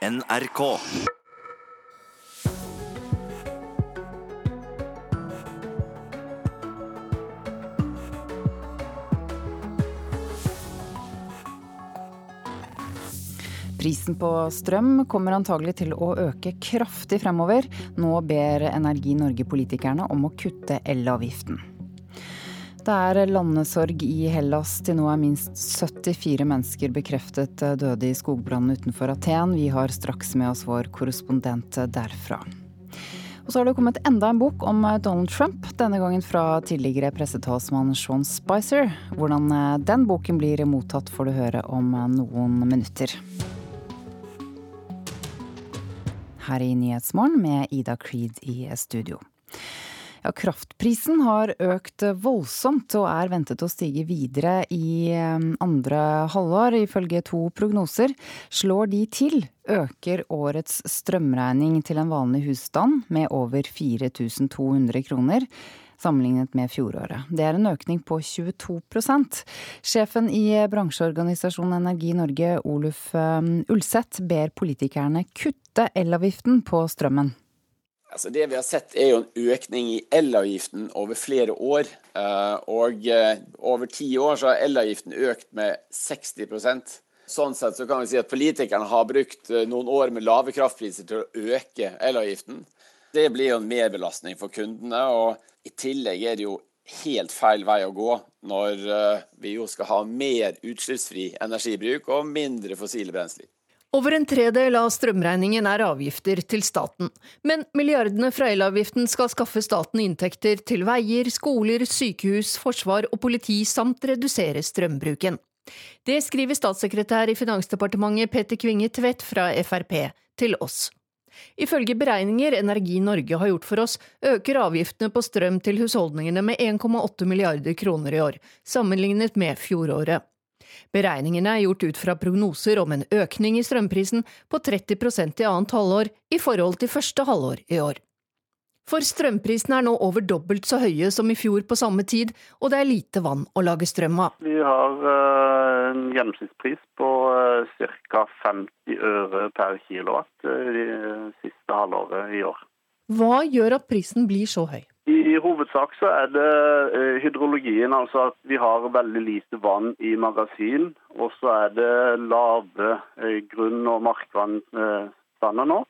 NRK. Prisen på strøm kommer antagelig til å øke kraftig fremover. Nå ber Energi Norge-politikerne om å kutte elavgiften. Det er landesorg i Hellas. Til nå er minst 74 mennesker bekreftet døde i skogbrannen utenfor Aten. Vi har straks med oss vår korrespondent derfra. Og så har det kommet enda en bok om Donald Trump, denne gangen fra tidligere pressetalsmann Sean Spicer. Hvordan den boken blir mottatt får du høre om noen minutter. Her i Nyhetsmorgen med Ida Creed i studio. Ja, kraftprisen har økt voldsomt og er ventet å stige videre i andre halvår. Ifølge to prognoser slår de til, øker årets strømregning til en vanlig husstand med over 4200 kroner sammenlignet med fjoråret. Det er en økning på 22% Sjefen i bransjeorganisasjonen Energi Norge, Oluf Ulseth, ber politikerne kutte elavgiften på strømmen. Altså det vi har sett er jo en økning i elavgiften over flere år. Og over ti år så har elavgiften økt med 60% Sånn sett så kan vi si at politikerne har brukt noen år med lave kraftpriser til å øke elavgiften. Det blir jo en merbelastning for kundene, og i tillegg er det jo helt feil vei å gå når vi jo skal ha mer utslippsfri energibruk og mindre fossile brensler. Over en tredel av strømregningen er avgifter til staten, men milliardene fra elavgiften skal skaffe staten inntekter til veier, skoler, sykehus, forsvar og politi, samt redusere strømbruken. Det skriver statssekretær i Finansdepartementet Petter Kvinge Tvedt fra Frp til oss. Ifølge beregninger Energi Norge har gjort for oss, øker avgiftene på strøm til husholdningene med 1,8 milliarder kroner i år, sammenlignet med fjoråret. Beregningene er gjort ut fra prognoser om en økning i strømprisen på 30% i annet halvår i forhold til første halvår i år. For strømprisene er nå over dobbelt så høye som i fjor på samme tid, og det er lite vann å lage strøm av. Vi har en gjennomsnittspris på ca. 50 øre per kilowatt det siste halvåret i år. Hva gjør at prisen blir så høy? I hovedsak så er det hydrologien, altså at vi har veldig lite vann i magasin. Og så er det lave grunn- og markvannstander nå,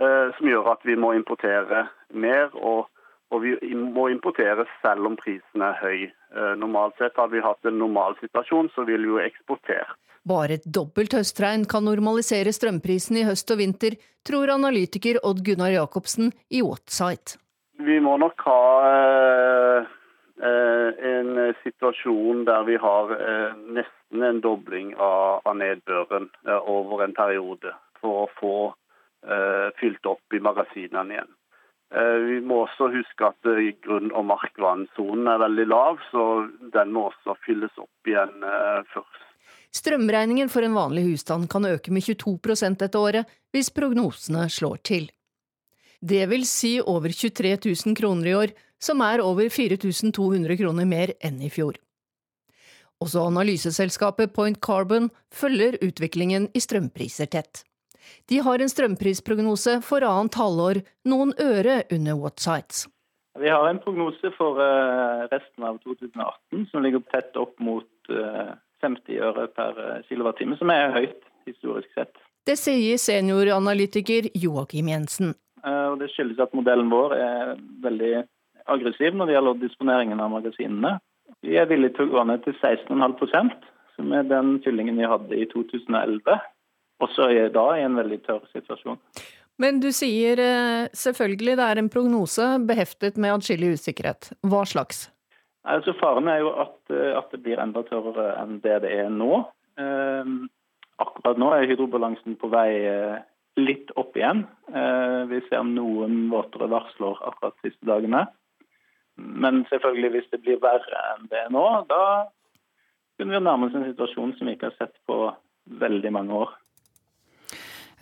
som gjør at vi må importere mer. Og, og, vi må importere selv om prisen er høy. Normalt sett hadde vi hatt en normal situasjon, så ville vi jo eksportert. Bare et dobbelt høstregn kan normalisere strømprisen i høst og vinter, tror analytiker Odd Gunnar Jacobsen i Whatsite. Vi må nok ha en situasjon der vi har nesten en dobling av nedbøren over en periode for å få fylt opp i magasinene igjen. Vi må også huske at grunn- og markvannsonen er veldig lav, så den må også fylles opp igjen først. Strømregningen for en vanlig husstand kan øke med 22% dette året, hvis prognosene slår til. Det vil si over 23 000 kroner i år, som er over 4200 kroner mer enn i fjor. Også analyseselskapet Point Carbon følger utviklingen i strømpriser tett. De har en strømprisprognose for annet halvår, noen øre under Whatsites. Vi har en prognose for resten av 2018 som ligger tett opp mot 50 øre per kilowattime, som er høyt historisk sett. Det sier senioranalytiker Joakim Jensen. Og det skyldes at modellen vår er veldig aggressiv når det gjelder disponeringen av magasinene. Vi er villige til å gå ned til 16,5% som er den fyllingen vi hadde i 2011. Også da i en veldig tørr situasjon. Men du sier selvfølgelig det er en prognose beheftet med atskillig usikkerhet. Hva slags? Altså Faren er jo at, at, det blir enda tørrere enn det det er nå. Akkurat nå er hydrobalansen på vei litt opp igjen. Vi ser noen våtere varsler akkurat de siste dagene. Men selvfølgelig, hvis det blir verre enn det er nå, da kunne vi nærme oss en situasjon som vi ikke har sett på veldig mange år.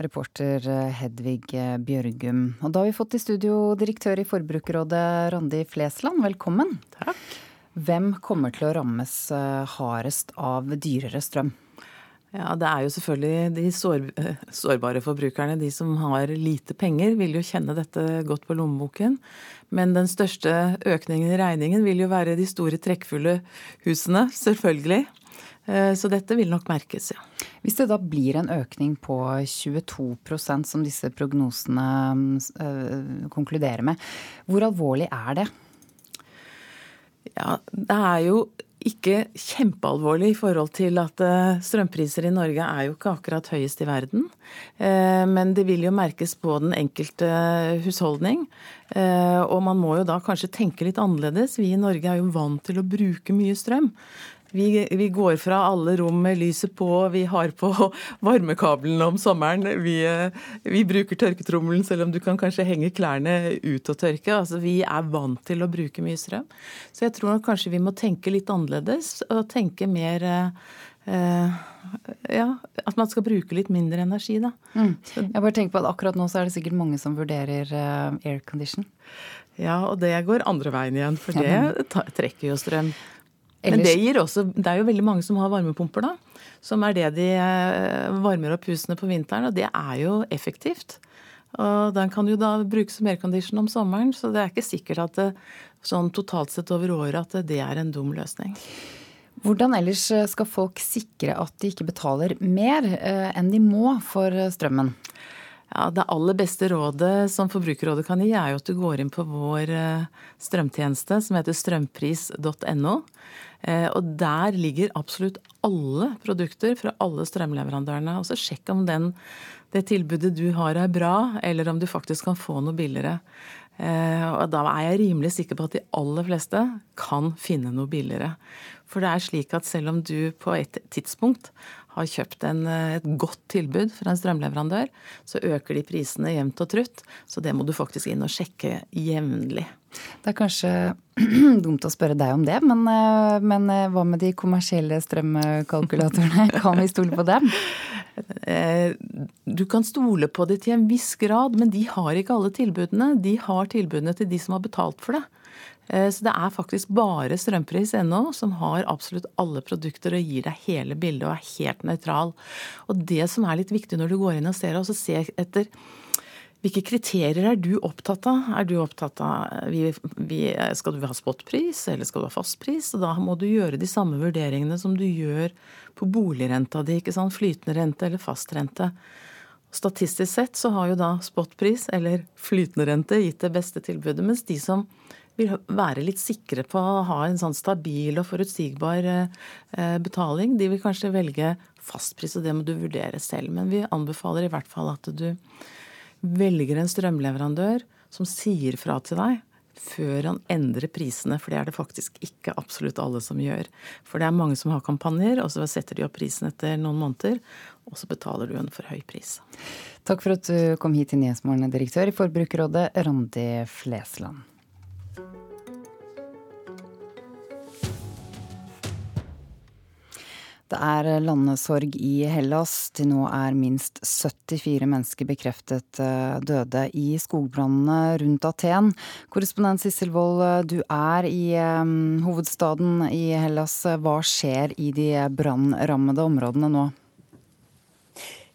Reporter Hedvig Bjørgum. Og da har vi fått i studio direktør i Forbrukerrådet, Randi Flesland. Velkommen. Takk. Hvem kommer til å rammes hardest av dyrere strøm? Ja, Det er jo selvfølgelig de sår, sårbare forbrukerne, de som har lite penger, vil jo kjenne dette godt på lommeboken. Men den største økningen i regningen vil jo være de store trekkfulle husene, selvfølgelig. Eh, så dette vil nok merkes, ja. Hvis det da blir en økning på 22% som disse prognosene øh, konkluderer med, hvor alvorlig er det? Ja, det er jo ikke kjempealvorlig i forhold til at eh, strømpriser i Norge er jo ikke akkurat høyest i verden. Men det vil jo merkes på den enkelte husholdning. Og man må jo da kanskje tenke litt annerledes. Vi i Norge er jo vant til å bruke mye strøm. Vi, vi, går fra alle rom med lyset på, vi har på varmekablene om sommeren. Vi, vi bruker tørketrommelen selv om du kan kanskje henge klærne ut og tørke. Altså, vi er vant til å bruke mye strøm. Så jeg tror nok kanskje vi må tenke litt annerledes og tenke mer eh, ja, at man skal bruke litt mindre energi, da. Mm. Jeg bare tenker på at Akkurat nå så er det sikkert mange som vurderer eh, aircondition. Ja, og det går andre veien igjen, for det trekker jo strøm. Men det gir også Det er jo veldig mange som har varmepumper, da. Som er det de eh, varmer opp husene på vinteren, og det er jo effektivt. Og den kan jo da brukes som aircondition om sommeren, så det er ikke sikkert at det, sånn totalt sett over året at det er en dum løsning. Hvordan ellers skal folk sikre at de ikke betaler mer eh, enn de må for strømmen? Ja, Det aller beste rådet som Forbrukerrådet kan gi, er jo at du går inn på vår eh, strømtjeneste som heter strømpris.no. Eh, og der ligger absolutt alle produkter fra alle strømleverandørene. Og så sjekk om den, det tilbudet du har er bra, eller om du faktisk kan få noe billigere. Eh, og da er jeg rimelig sikker på at de aller fleste kan finne noe billigere. For det er slik at selv om du på et tidspunkt har kjøpt en, eh, et godt tilbud fra en strømleverandør, så øker de prisene jevnt og trutt. Så det må du faktisk inn og sjekke jevnlig. Det er kanskje dumt å spørre deg om det, men, eh, men eh, hva med de kommersielle strømkalkulatorene? Kan vi stole på dem? Du kan stole på det til en viss grad, men de har ikke alle tilbudene. De har tilbudene til de som har betalt for det. Eh, så det er faktisk bare strømpris.no som har absolutt alle produkter og gir deg hele bildet og er helt nøytral. Og det som er litt viktig når du går inn og ser, og se etter hvilke kriterier er du opptatt av? Er du opptatt av vi, Skal du ha spotpris, eller skal du ha fastpris? Da må du gjøre de samme vurderingene som du gjør på boligrenta di. ikke sant? Flytende rente eller fastrente. Statistisk sett så har jo da spotpris eller flytende rente gitt det beste tilbudet, mens de som vil være litt sikre på å ha en sånn stabil og forutsigbar eh, betaling. De vil kanskje velge fastpris, og det må du vurdere selv. Men vi anbefaler i hvert fall at du velger en strømleverandør som sier fra til deg før han endrer prisene, for det er det faktisk ikke absolutt alle som gjør. For det er mange som har kampanjer, og så setter de opp prisen etter noen måneder, og så betaler du en for høy pris. Takk for at du kom hit til Nyhetsmorgen, direktør i Forbrukerrådet, Randi Flesland. Det er landesorg i Hellas. Til nå er minst 74 mennesker bekreftet eh, døde i skogbrannene rundt Aten. Korrespondent Sissel Wold, du er i um, hovedstaden i Hellas. Hva skjer i de brannrammede områdene nå?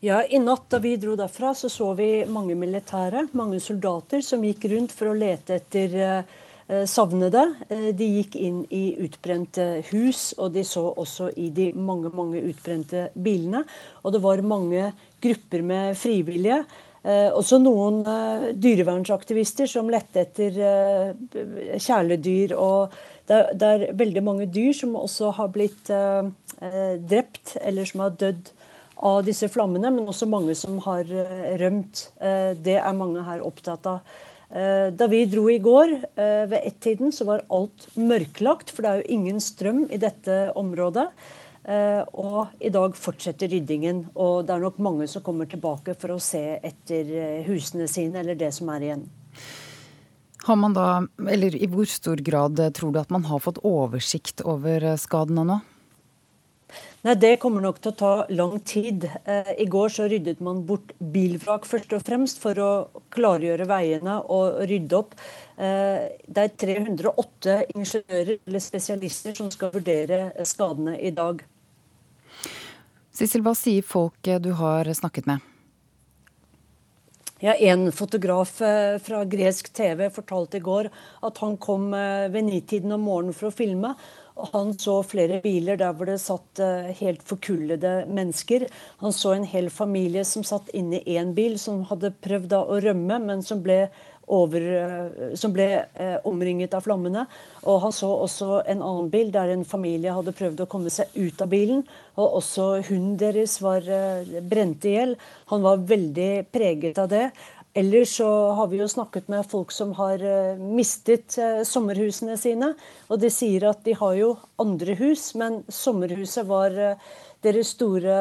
Ja, I natt da vi dro derfra, så så vi mange militære, mange soldater, som gikk rundt for å lete etter uh, Eh, savnede. Eh, de gikk inn i utbrente hus, og de så også i de mange, mange utbrente bilene. Og det var mange grupper med frivillige. Eh, også noen dyrevernsaktivister som lette etter kjæledyr. og det det er, veldig mange dyr som også har blitt drept, eller som har dødd av disse flammene, men også mange som har rømt. det er mange her opptatt av. Eh, da vi dro i går eh, ved ett-tiden, så var alt mørklagt, for det er jo ingen strøm i dette området. Eh, og i dag fortsetter ryddingen, og det er nok mange som kommer tilbake for å se etter husene sine, eller det som er igjen. Har man da, eller I hvor stor grad tror du at man har fått oversikt over skadene nå? Nei, Det kommer nok til å ta lang tid. Eh, I går så ryddet man bort bilvrak først og fremst for å klargjøre veiene og rydde opp. Eh, det er 308 ingeniører eller spesialister som skal vurdere skadene i dag. Sissel, hva sier folk du har snakket med? Ja, En fotograf fra gresk TV fortalte i går at han kom ved nitiden om morgenen for å filme. Han så flere biler der hvor det satt eh, helt forkullede mennesker. Han så en hel familie som satt inne i én bil, som hadde prøvd å rømme, men som ble, over, eh, som ble eh, omringet av flammene. Og han så også en annen bil der en familie hadde prøvd å komme seg ut av bilen. Og også hunden deres var brent i hjel. Han var veldig preget av det. Ellers så har vi jo snakket med folk som har uh, mistet uh, sommerhusene sine. Og de sier at de har jo andre hus, men sommerhuset var uh, deres store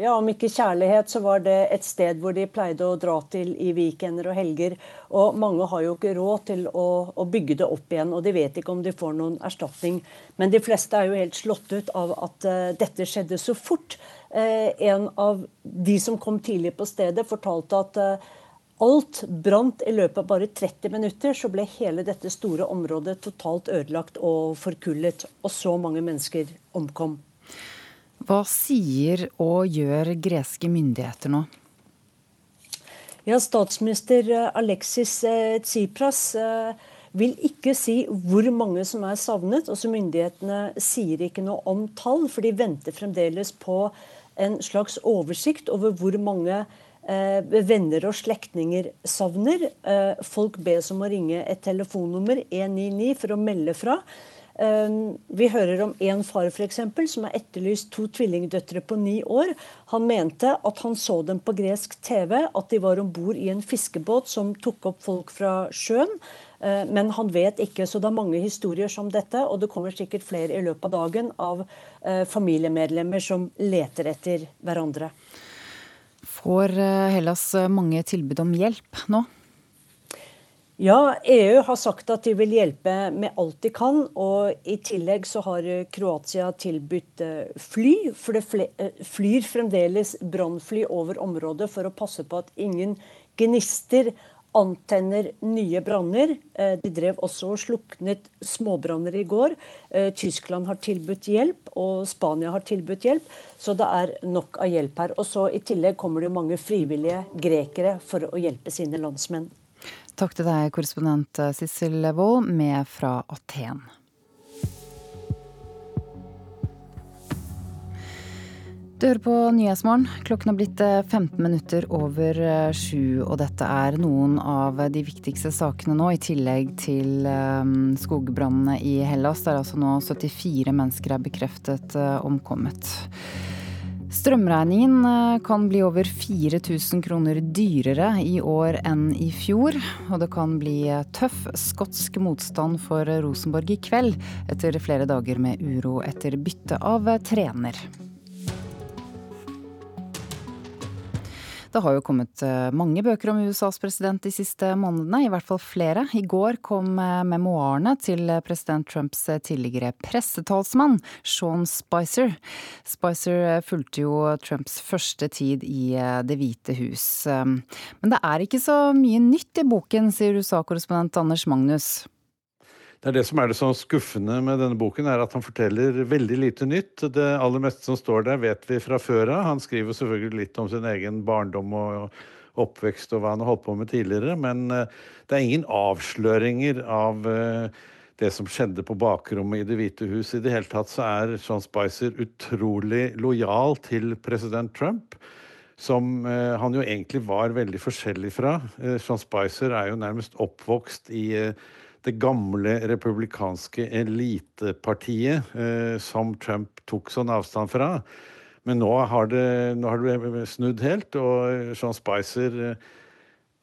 Ja, om ikke kjærlighet, så var det et sted hvor de pleide å dra til i weekender og helger. Og mange har jo ikke råd til å, å bygge det opp igjen, og de vet ikke om de får noen erstatning. Men de fleste er jo helt slått ut av at dette skjedde så fort. en av de som kom tidlig på stedet, fortalte at Alt brant i løpet av bare 30 minutter, så ble hele dette store området totalt ødelagt og forkullet. Og så mange mennesker omkom. Hva sier og gjør greske myndigheter nå? Ja, Statsminister eh, Alexis eh, Tsipras eh, vil ikke si hvor mange som er savnet. Også myndighetene sier ikke noe om tall, for de venter fremdeles på en slags oversikt over hvor mange Eh, venner og slektninger savner. Eh, folk bes om å ringe et telefonnummer 199 for å melde fra. Eh, vi hører om en far for eksempel, som har etterlyst to tvillingdøtre på ni år. Han mente at han så dem på gresk TV, at de var om bord i en fiskebåt som tok opp folk fra sjøen. Men han vet ikke, så det er mange historier som dette. Og det kommer sikkert flere i løpet av dagen av familiemedlemmer som leter etter hverandre. Får eh, Hellas eh, mange tilbud om hjelp nå? Ja, EU har sagt at de vil hjelpe med alt de kan. Og i tillegg så har Kroatia tilbudt eh, fly. For det flyr fremdeles brannfly over området for å passe på at ingen gnister antenner nye branner. Eh, de drev også og sluknet småbranner i går. Eh, Tyskland har tilbudt hjelp, og Spania har tilbudt hjelp. Så det er nok av hjelp her. Og så I tillegg kommer det mange frivillige grekere for å hjelpe sine landsmenn. Takk til deg, korrespondent Sissel Wold, med fra Aten. Du hører på Nyhetsmorgen. Klokken har blitt 15 eh, minutter over eh, sju, og dette er noen av de viktigste sakene nå, i tillegg til um, skogbrannene i Hellas, der altså nå 74 mennesker er bekreftet omkommet. Strømregningen kan bli over 4000 kroner dyrere i år enn i fjor. Og det kan bli tøff skotsk motstand for Rosenborg i kveld, etter flere dager med uro etter bytte av trener. Det har jo kommet eh, mange bøker om USAs president de siste månedene, i hvert fall flere. I går kom eh, memoarene til president Trumps eh, tidligere pressetalsmann, Sean Spicer. Spicer fulgte jo Trumps første tid i Det hvite hus. Men det er ikke så mye nytt i boken, sier USA-korrespondent Anders Magnus. Det er det som er det så skuffende med denne boken, er at han forteller veldig lite nytt. Det aller meste som står der, vet vi fra før av. Han skriver selvfølgelig litt om sin egen barndom og oppvekst og hva han har holdt på med tidligere, men eh, det er ingen avsløringer av eh, det som skjedde på bakrommet i Det hvite hus. I det hele tatt så er Sean Spicer utrolig lojal til president Trump som eh, han jo egentlig var veldig forskjellig fra. Sean Spicer er jo nærmest oppvokst i det gamle republikanske elitepartiet eh, som Trump tok sånn avstand fra. Men nå har, det, nå har det snudd helt, og Sean Spicer eh,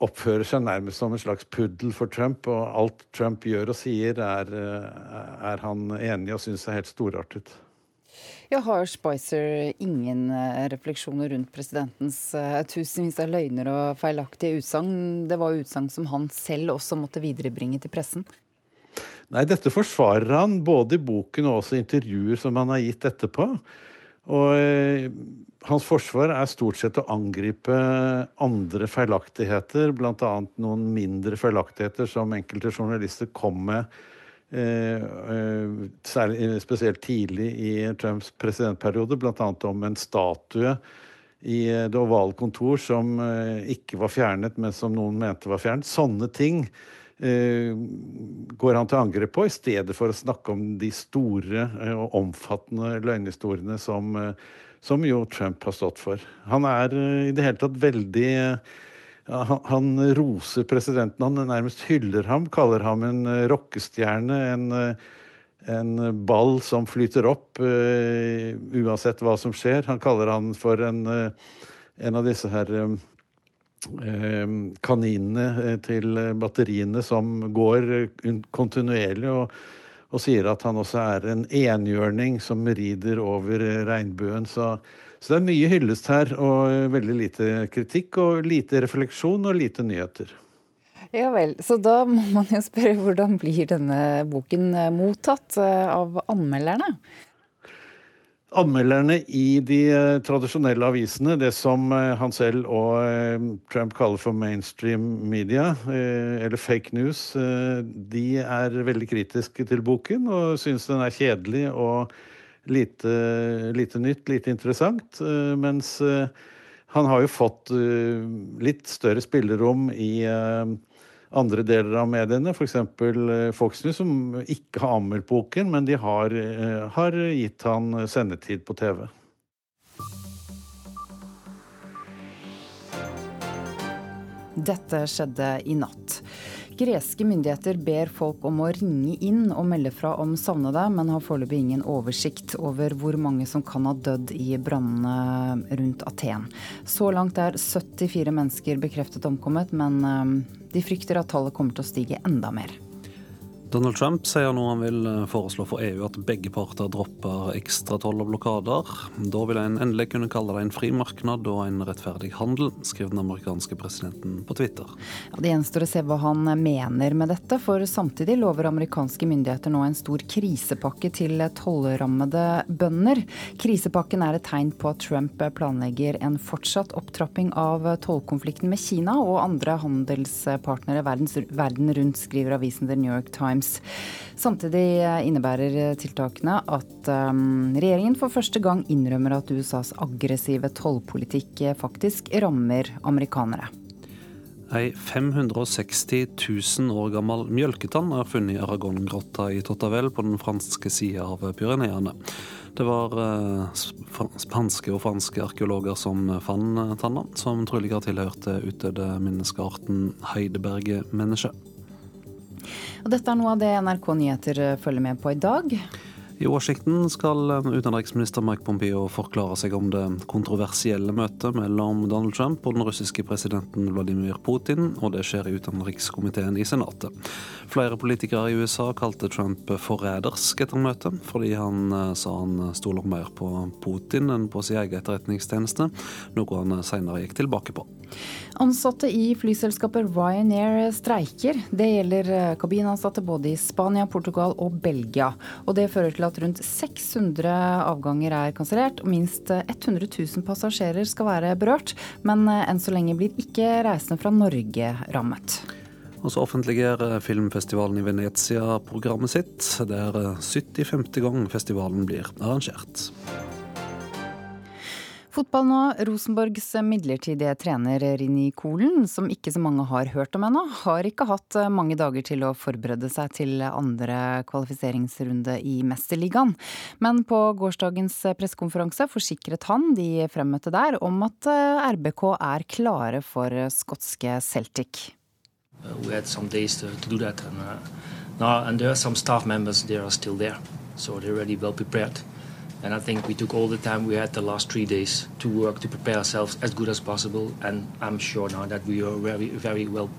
oppfører seg nærmest som en slags puddel for Trump. Og alt Trump gjør og sier, er, eh, er han enig og syns er helt storartet. Ja, har Spicer ingen eh, refleksjoner rundt presidentens uh, tusenvis av løgner og feilaktige utsagn? Det var utsagn som han selv også måtte viderebringe til pressen? Nei, dette forsvarer han både i boken og også i intervjuer som han har gitt etterpå. Og eh, hans forsvar er stort sett å angripe andre feilaktigheter, bl.a. noen mindre feilaktigheter som enkelte journalister kom med spesielt tidlig i Trumps presidentperiode, bl.a. om en statue i Det ovale kontor som ikke var fjernet, men som noen mente var fjernet. Sånne ting går han til angrep på, i stedet for å snakke om de store og omfattende løgnhistoriene som, som jo Trump har stått for. Han er i det hele tatt veldig han, roser presidenten, han nærmest hyller ham, kaller ham en uh, rockestjerne. En, uh, en, ball som flyter opp uh, uansett hva som skjer. Han kaller han for en, en av disse her kaninene til batteriene som går kontinuerlig. og og sier at han også er en enhjørning som rider over regnbuen. Så så det er mye hyllest her, og veldig lite kritikk, og lite refleksjon og lite nyheter. Ja vel. Så da må man jo spørre hvordan blir denne boken eh, mottatt eh, av anmelderne? Anmelderne i de eh, tradisjonelle avisene, det som han selv og Trump kaller for mainstream media, eller fake news, de er veldig kritiske til boken og syns den er kjedelig og lite, lite nytt, lite interessant. Eh, mens eh, han har jo fått eh, litt større spillerom i andre deler av mediene, f.eks. Fox News, som ikke har anmeldt boken, men de har, har gitt han sendetid på TV. Dette skjedde i natt. Greske myndigheter ber folk om å ringe inn og melde fra om savnede, men har foreløpig ingen oversikt over hvor mange som kan ha dødd i brannene rundt Aten. Så langt er 74 mennesker bekreftet omkommet, men eh, de frykter at tallet kommer til å stige enda mer. Donald Trump sier nå han vil eh, foreslå for EU at begge parter dropper ekstratoll og blokader. Da vil en endelig kunne kalle det en fri marknad og en rettferdig handel, skriver den amerikanske presidenten på Twitter. Ja, det gjenstår å se hva han mener med dette, for samtidig lover amerikanske myndigheter nå en stor krisepakke til tollrammede bønder. Krisepakken er et tegn på at Trump planlegger en fortsatt opptrapping av tollkonflikten med Kina og andre handelspartnere verden rundt, skriver avisen The New York Times. Times. Samtidig innebærer tiltakene at um, regjeringen for første gang innrømmer at USAs aggressive tollpolitikk faktisk rammer amerikanere. Ei 560 000 år gammel mjølketann er funnet i Aragon-grotta i Tottavel på den franske sida av Pyreneene. Det var eh, spanske og franske arkeologer som fant tanna, som trolig har tilhørt utdødde menneskearten heidebergemenneske. Og dette er noe av det NRK Nyheter eh, følger med på i dag. I Washington skal utenriksminister Mike Pompeo forklare seg om det kontroversielle møtet mellom Donald Trump og den russiske presidenten Vladimir Putin, og det skjer i utenrikskomiteen i Senatet. Flere politikere i USA kalte Trump forrædersk etter møtet, fordi han eh, sa han stoler mer på Putin enn på sin egen etterretningstjeneste, noe han senere gikk tilbake på. Ansatte i flyselskapet Ryanair streiker. Det gjelder eh, kabinansatte både i Spania, Portugal og Belgia. Og det fører til at rundt 600 avganger er kansellert, og minst 100 000 passasjerer skal være berørt. Men eh, enn så lenge blir ikke reisende fra Norge rammet. Og så offentliggjør filmfestivalen i Venezia programmet sitt. Det er 70-50 eh, gang festivalen blir arrangert. Fotball nå. Rosenborgs midlertidige trener Rini Kolen, som ikke så mange har hørt om ennå, har ikke hatt mange dager til å forberede seg til andre kvalifiseringsrunde i Mesterligaen. Men på gårsdagens pressekonferanse forsikret han de fremmøtte der om at RBK er klare for skotske Celtic. We had some days to, to do that, and, uh, now, and there are some staff members there are still there, so they're. And I think we took all the time we had the last three days to work to prepare ourselves as good as possible. And I'm sure now that we are very, very well.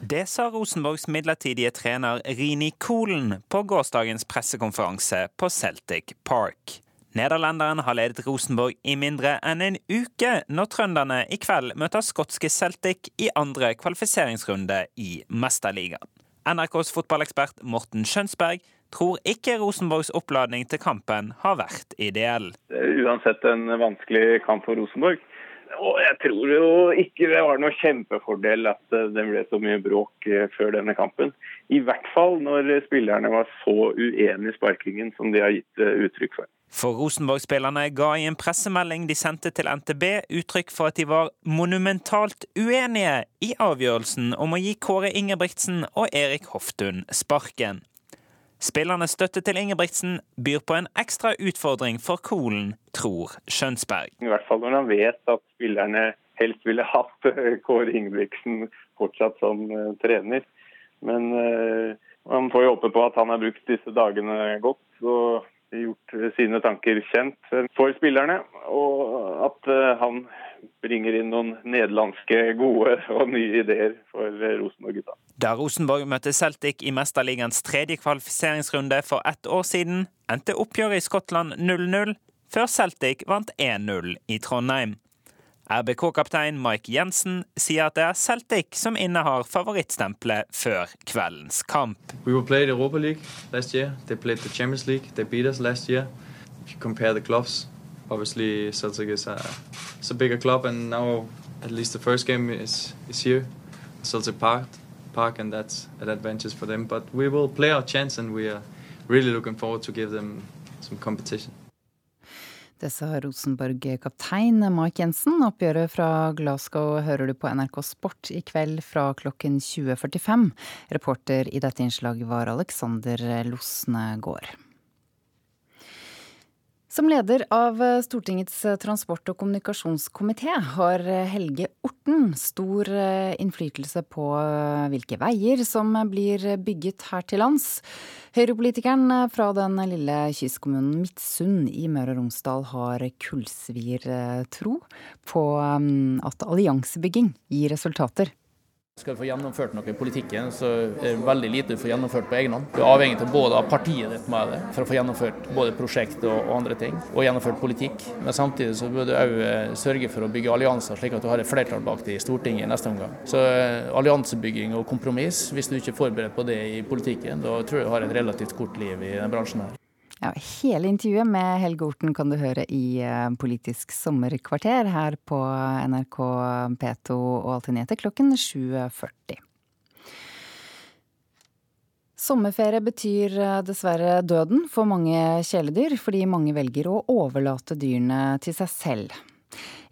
Det sa Rosenborgs midlertidige trener Rini Kolen på gårsdagens pressekonferanse på Celtic Park. Nederlenderen har ledet Rosenborg i mindre enn en uke når trønderne i kveld møter skotske Celtic i andre kvalifiseringsrunde i Mesterligaen. NRKs fotballekspert Morten Skjønsberg tror ikke Rosenborgs oppladning til kampen har vært ideell. Uansett en vanskelig kamp for Rosenborg. Og jeg tror jo ikke det var noe kjempefordel at det ble så mye bråk før denne kampen. I hvert fall når spillerne var så uenige i sparkingen som de har gitt uttrykk for. For Rosenborg-spillerne ga i en pressemelding de sendte til NTB uttrykk for at de var monumentalt uenige i avgjørelsen om å gi Kåre Ingebrigtsen og Erik Hoftun sparken. Spillernes støtte til Ingebrigtsen byr på en ekstra utfordring for Kolen, tror Skjønsberg. I hvert fall når han vet at spillerne helst ville hatt eh, Kåre Ingebrigtsen fortsatt som uh, trener. Men uh, man får jo håpe på at han har brukt disse dagene godt. og gjort sine tanker kjent for spillerne. Og at eh, han bringer inn noen nederlandske gode og nye ideer for Rosenborg-gutta. Da Rosenborg møtte Celtic i Mesterligaens tredje kvalifiseringsrunde for ett år siden, endte oppgjøret i Skottland 0-0, før Celtic vant 1-0 i Trondheim. RBK-kaptein Mike Jensen sier at det er Celtic som innehar favorittstempelet før kveldens kamp. We were played Europa League last year. They played the Champions League. They beat us last year. If you compare the clubs, obviously Celtic is a, it's a bigger club, and now at least the first game is is here, Celtic Park, Park, and that's an advantage for them. But we will play our chance, and we are really looking forward to give them some competition. Det sa Rosenborg-kaptein Mark Jensen. Oppgjøret fra Glasgow hører du på NRK Sport i kveld fra klokken 20.45. Reporter i dette innslaget var Alexander Losnegård. Som leder av Stortingets transport- og kommunikasjonskomité har Helge Orten stor innflytelse på hvilke veier som blir bygget her til lands. Høyrepolitikeren fra den lille kystkommunen Midtsund i Møre og Romsdal har kullsviertro på um, at alliansebygging gir resultater. Skal du få gjennomført noe i politikken, så er det veldig lite du får gjennomført på egen hånd. Du er avhengig av både partiet ditt med det, for å få gjennomført både prosjekt og, andre ting, og gjennomført politikk. Men samtidig så bør du òg eh, sørge for å bygge allianser, slik at du har et flertall bak det i Stortinget i neste omgang. Så eh, alliansebygging og kompromiss, hvis du ikke er forberedt på det i politikken, da tror jeg du har et relativt kort liv i denne bransjen her. Ja, hele intervjuet med Helge Orten kan du høre i eh, Politisk sommerkvarter her på NRK P2 og Alltid nyheter klokken 7.40. Sommerferie betyr eh, dessverre døden for mange kjæledyr, fordi mange velger å overlate dyrene til seg selv.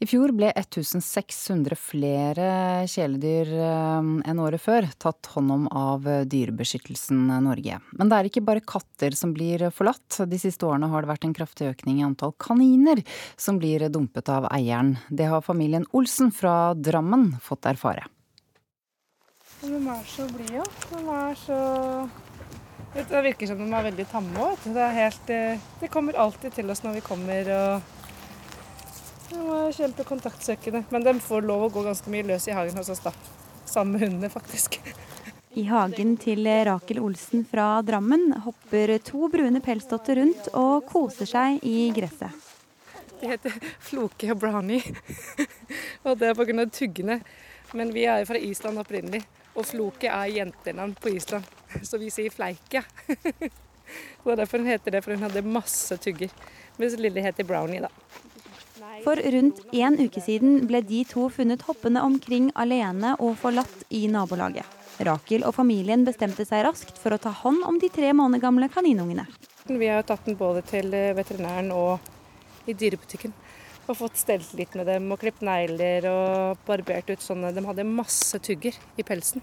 I fjor ble 1600 flere kjæledyr eh, enn året før tatt hånd om av Dyrebeskyttelsen Norge. Men det er ikke bare katter som blir forlatt. De siste årene har det vært en kraftig økning i antall kaniner som blir dumpet av eieren. Det har familien Olsen fra Drammen fått erfare. De er så blide. De er så Det virker som de er veldig tamme òg. Det, eh, det kommer alltid til oss når vi kommer. og de var kjempekontaktsøkende. Men de får lov å gå ganske mye løs i hagen hos oss, da. Sammen med hundene, faktisk. I hagen til Rakel Olsen fra Drammen hopper to brune pelsdotter rundt og koser seg i gresset. De heter Floke og Brownie, og det er pga. tuggene. Men vi er jo fra Island opprinnelig, og Floke er jentenavn på Island, så vi sier Fleike. Det er derfor hun heter det, for hun hadde masse tugger. Mens lille heter Brownie, da. For rundt en uke siden ble de to funnet hoppende omkring alene og forlatt i nabolaget. Rakel og familien bestemte seg raskt for å ta hånd om de tre måneder gamle kaninungene. Vi har tatt den både til veterinæren og i dyrebutikken. Og fått stelt litt med dem og klippet negler og barbert ut sånne. De hadde masse tugger i pelsen.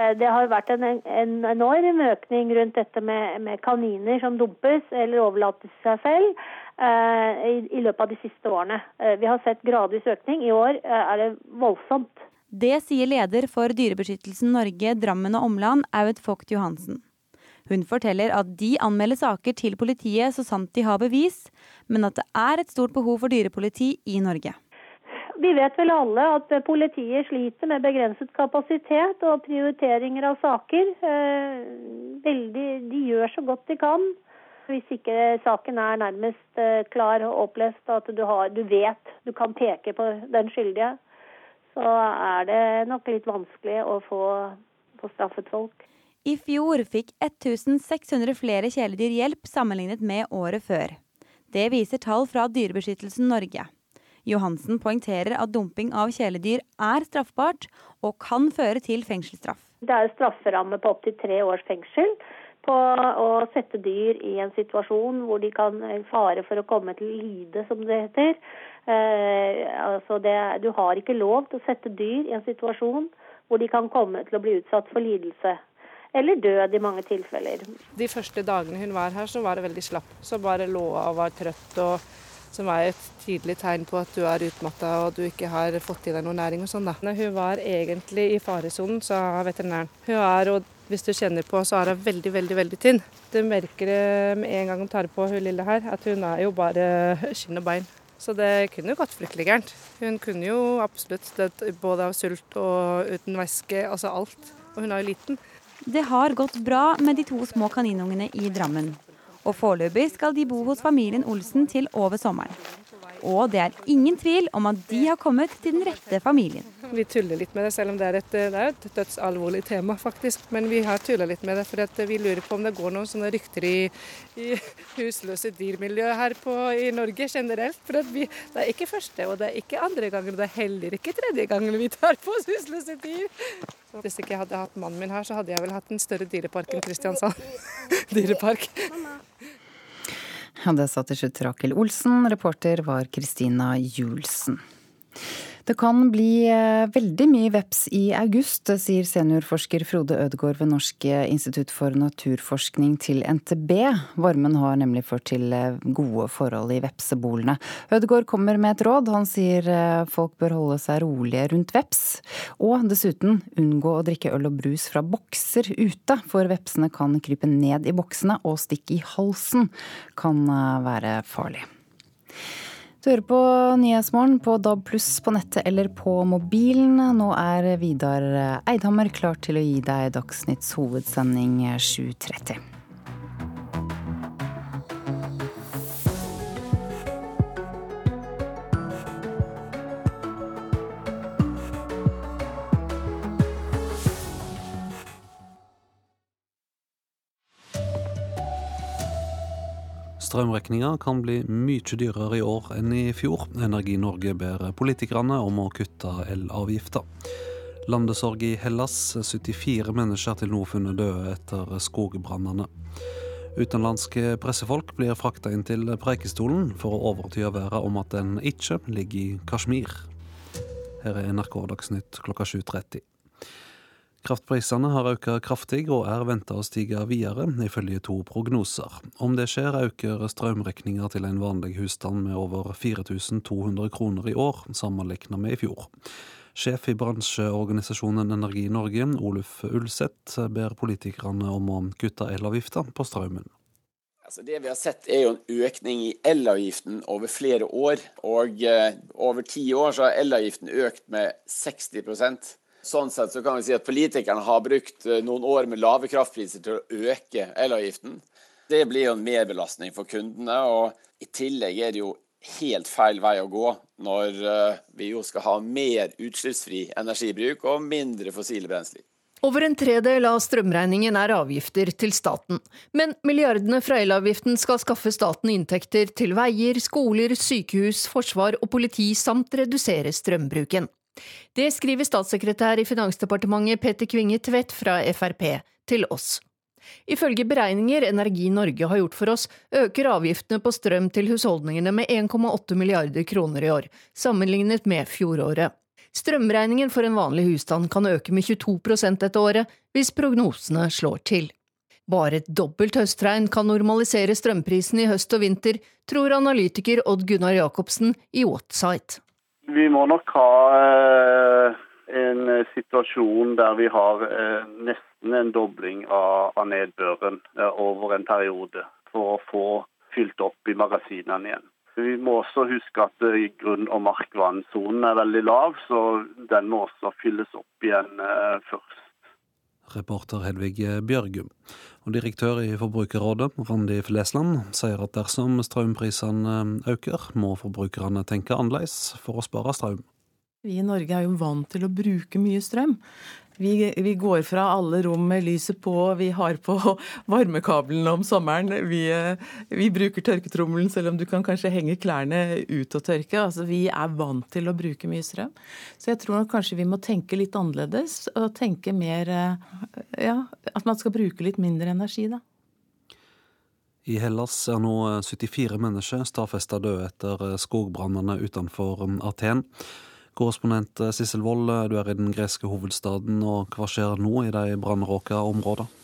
Eh, det har vært en, en enorm økning rundt dette med, med kaniner som dumpes eller overlates seg selv. Eh, i, i løpet av de siste årene. Eh, vi har sett gradvis økning. I år eh, er det voldsomt. Det sier leder for Dyrebeskyttelsen Norge, Drammen og omland, Aud Vogt Johansen. Hun forteller at de anmelder saker til politiet så sant de har bevis, men at det er et stort behov for dyrepoliti i Norge. Vi vet vel alle at politiet sliter med begrenset kapasitet og prioriteringer av saker. Veldig, de gjør så godt de kan. Hvis ikke saken er nærmest eh, klar og opplest, at du, har, du vet du kan peke på den skyldige, så er det nok litt vanskelig å få, få straffet folk. I fjor fikk 1600 flere kjæledyr hjelp sammenlignet med året før. Det viser tall fra Dyrebeskyttelsen Norge. Johansen poengterer at dumping av kjæledyr er straffbart og kan føre til fengselsstraff. Det er strafferamme på opptil tre års fengsel på å sette dyr i en situasjon hvor de kan fare for å komme til lide, som det heter. Eh, altså det, du har ikke lov til å sette dyr i en situasjon hvor de kan komme til å bli utsatt for lidelse. Eller død i mange tilfeller. De første dagene hun var her, så var det veldig slapp. Så bare lå og var trøtt. og som er et tydelig tegn på at du er utmatta og du ikke har fått i deg noe næring. og sånn da. Hun var egentlig i faresonen, sa veterinæren. Hun er, og hvis du kjenner på, så er hun veldig, veldig veldig tynn. Du merker det med en gang hun tar på hun lille her, at hun er jo bare skinn og bein. Så det kunne jo gått fryktelig gærent. Hun kunne jo absolutt dødd både av sult og uten væske, altså alt. Og hun er jo liten. Det har gått bra med de to små kaninungene i Drammen. Og foreløpig skal de bo hos familien Olsen til over sommeren. Og det er ingen tvil om at de har kommet til den rette familien. Vi tuller litt med det, selv om det er et, det er et dødsalvorlig tema, faktisk. Men vi har tulla litt med det, for vi lurer på om det går noen sånne rykter i, i husløse dyrmiljøet her på, i Norge generelt. For vi, det er ikke første, og det er ikke andre gangen, og det er heller ikke tredje gangen vi tar på oss husløse dyr. Så hvis ikke jeg hadde hatt mannen min her, så hadde jeg vel hatt en større dyrepark enn Kristiansand dyrepark. Ja, det sa til slutt Rakel Olsen. Reporter var Kristina Julsen. Det kan bli eh, veldig mye veps i august, sier seniorforsker Frode Ødegård ved Norsk institutt for naturforskning til NTB. Varmen har nemlig ført til eh, gode forhold i vepsebolene. Ødegård kommer med et råd. Han sier eh, folk bør holde seg rolige rundt veps. Og dessuten unngå å drikke øl og brus fra bokser ute, for vepsene kan krype ned i boksene og stikke i halsen. Kan være farlig. Du hører på Nyhetsmorgen på DAB pluss på nettet eller på mobilen. Nå er Vidar Eidhammer klar til å gi deg Dagsnytts hovedsending 7.30. Strømregninga kan bli mye dyrere i år enn i fjor. Energi Norge ber politikerne om å kutte elavgifta. Landesorg i Hellas. 74 mennesker til nå funnet døde etter skogbrannene. Utenlandske pressefolk blir frakta inn til Preikestolen for å overtyde verden om at den ikke ligger i Kashmir. Her er NRK Dagsnytt klokka 7.30. Kraftprisene har økt kraftig og er venta å stige videre, ifølge to prognoser. Om det skjer, øker strømregninga til en vanlig husstand med over 4200 kroner i år, sammenlignet med i fjor. Sjef i bransjeorganisasjonen Energi Norge, Oluf Ulseth, ber politikerne om å kutte elavgifta på strømmen. Altså det vi har sett er jo en økning i elavgiften over flere år. Og eh, over ti år så har elavgiften økt med 60 Sånn sett så kan vi si at politikerne har brukt eh, noen år med lave kraftpriser til å øke elavgiften. Det blir jo en merbelastning for kundene, og i tillegg er det jo helt feil vei å gå når eh, vi jo skal ha mer utslippsfri energibruk og mindre fossile brensler. Over en tredel av strømregningen er avgifter til staten. Men milliardene fra elavgiften skal skaffe staten inntekter til veier, skoler, sykehus, forsvar og politi, samt redusere strømbruken. Det skriver statssekretær i Finansdepartementet Petter Kvinge Tvedt fra Frp til oss. Ifølge beregninger Energi Norge har gjort for oss, øker avgiftene på strøm til husholdningene med 1,8 milliarder kroner i år, sammenlignet med fjoråret. Strømregningen for en vanlig husstand kan øke med 22% dette året, hvis prognosene slår til. Bare et dobbelt høstregn kan normalisere strømprisen i høst og vinter, tror analytiker Odd Gunnar Jacobsen i Whatsite. Vi må nok ha eh, en situasjon der vi har eh, nesten en dobling av, nedbøren eh, over en periode for å få fylt opp i magasinene igjen. Vi må også huske at grunn- og markvannsonen er veldig lav, så den må også fylles opp igjen først. Reporter Hedvig Bjørgum. Og direktør i Forbrukerrådet, Randi Flesland, sier at dersom strømprisene øker, må forbrukerne tenke annerledes for å spare strøm. Vi i Norge er jo vant til å bruke mye strøm. Vi, vi, går fra alle rom med lyset på, vi har på varmekablene om sommeren. Vi, vi bruker tørketrommelen selv om du kan kanskje henge klærne ut og tørke. Altså, vi er vant til å bruke mye strøm. Så jeg tror nok kanskje vi må tenke litt annerledes og tenke mer ja, at man skal bruke litt mindre energi, da. I Hellas er nå 74 mennesker stadfesta døde etter skogbrannene utenfor Aten. Korrespondent eh, Sissel Wold, du er i den greske hovedstaden, og hva skjer nå i de brannråka områdene?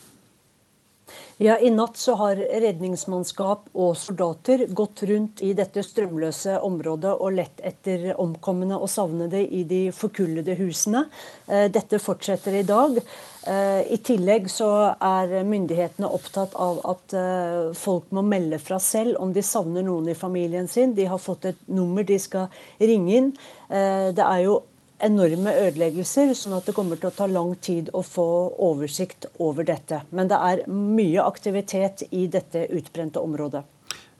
Ja, I natt så har redningsmannskap og soldater gått rundt i dette strømløse området og lett etter omkomne og savnede i de forkullede husene. Eh, dette fortsetter i dag. Eh, I tillegg så er myndighetene opptatt av at eh, folk må melde fra selv om de savner noen i familien sin. De har fått et nummer de skal ringe inn. Det er jo enorme ødeleggelser, sånn at det kommer til å ta lang tid å få oversikt over dette. Men det er mye aktivitet i dette utbrente området.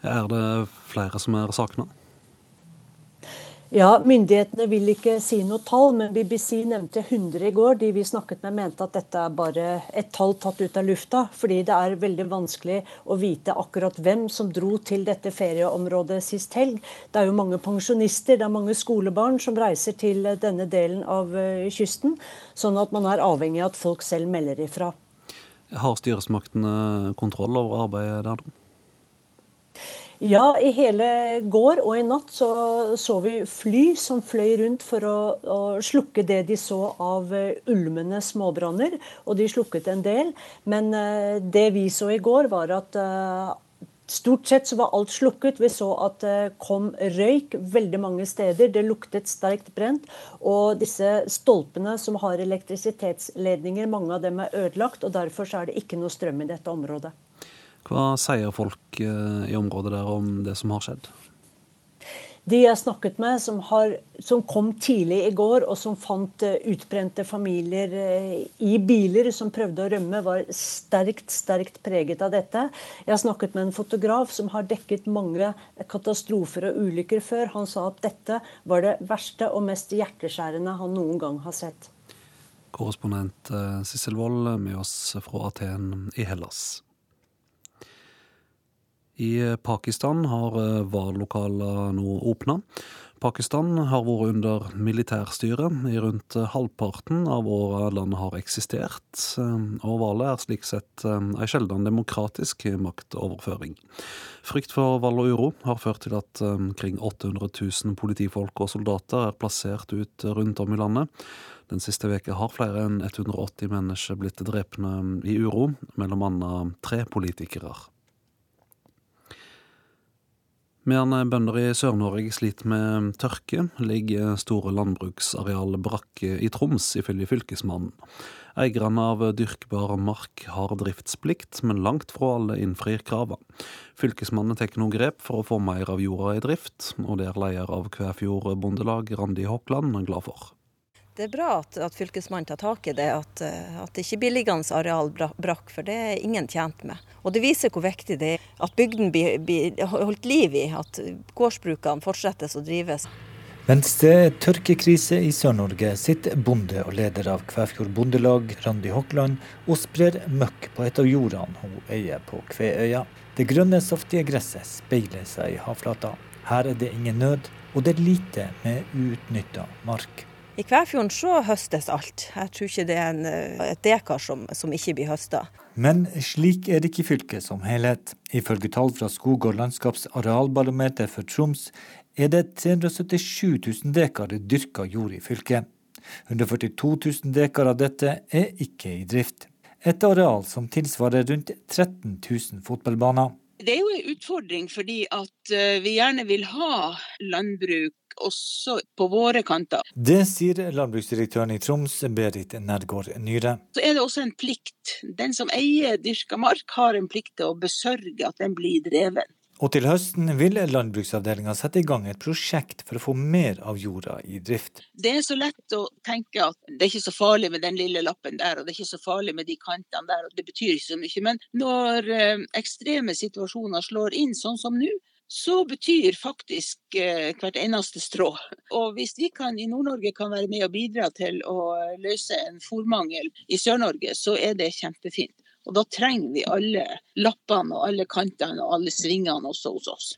Er det flere som er savna? Ja, Myndighetene vil ikke si noe tall, men BBC nevnte 100 i går. De vi snakket med mente at dette er bare et tall tatt ut av lufta. Fordi det er veldig vanskelig å vite akkurat hvem som dro til dette ferieområdet sist helg. Det er jo mange pensjonister, det er mange skolebarn som reiser til denne delen av eh, kysten. Sånn at man er avhengig av at folk selv melder ifra. Har styresmaktene kontroll over arbeidet der? Ja, i hele går og i natt så, så vi fly som fløy rundt for å, å, slukke det de så av eh, ulmende småbranner. Og de slukket en del. Men uh, det vi så i går, var at uh, Stort sett så var alt slukket. Vi så at det kom røyk veldig mange steder. Det luktet sterkt brent. Og disse stolpene som har elektrisitetsledninger, mange av dem er ødelagt. og Derfor er det ikke noe strøm i dette området. Hva sier folk eh, i området der om det som har skjedd? De jeg snakket med, som, har, som, kom tidlig i går, og som fant eh, utbrente familier eh, i biler som prøvde å rømme, var sterkt sterkt preget av dette. Jeg har snakket med en fotograf som har dekket mange katastrofer og ulykker før. Han sa at dette var det verste og mest hjerteskjærende han noen gang har sett. Korrespondent Sissel Wold med oss fra Aten i Hellas. I Pakistan har eh, valglokaler nå åpna. Pakistan har vært under militærstyre i rundt eh, halvparten av åra landet har eksistert, eh, og valget er slik sett ei sjelden demokratisk maktoverføring. Frykt for valg og uro har ført til at kring 800 000 politifolk og soldater er plassert ut rundt om i landet. Den siste veka har flere enn 180 mennesker blitt drepne i uro, mellom annet tre politikere. Medan bønder i Sør-Norge sliter med tørke, ligger store landbruksareal brakke i Troms, ifølge fylkesmannen. Eierne av dyrkbar mark har driftsplikt, men langt fra alle innfrir kravene. Fylkesmannen tar nå grep for å få mer av jorda i drift, og det er leder av Kvæfjord Bondelag, Randi Hokland, glad for. Det er bra at, at Fylkesmannen tar tak i det, at, eh, at det ikke blir areal brakk, for det er ingen tjent med. Og Det viser hvor viktig det er at bygden blir, blir holdt liv i, at gårdsbrukene fortsettes å drives. Mens det er tørkekrise i Sør-Norge, sitter bonde og leder av Kvæfjord Bondelag, Randi Hokland, og sprer møkk på et av jordene hun eier på Kveøya. Det grønne, saftige gresset speiler seg i havflata. Her er det ingen nød, og det er lite med uutnytta mark. I Kvæfjorden så høstes alt. Jeg tror ikke det er en, eh, et dekar som, som ikke blir høsta. Men slik er det ikke i fylket som helhet. Ifølge tall fra Skog- og landskapsarealbarometer for Troms er det 377 000 dekar dyrka jord i fylket. 142 000 dekar av dette er ikke i drift. Et areal som tilsvarer rundt 13 000 fotballbaner. Det er jo en utfordring fordi at eh, vi gjerne vil ha landbruk også på våre kanter. Det sier landbruksdirektøren i Troms, Berit Nergård Nyre. Så er det også en plikt. Den som eier dyrka mark, har en plikt til å besørge at den blir dreven. Og til høsten vil landbruksavdelinga sette i gang et prosjekt for å få mer av jorda i drift. Det er så lett å tenke at det er ikke så farlig med den lille lappen der, og det er ikke så farlig med de kantene der, og det betyr ikke så mye. Men når eh, ekstreme situasjoner slår inn, sånn som nå, så betyr faktisk eh, hvert eneste strå. Og hvis vi kan, i Nord-Norge kan være med og bidra til å løse en fòrmangel i Sør-Norge, så er det kjempefint. Og da trenger vi alle lappene og alle kantene og alle svingene også hos oss.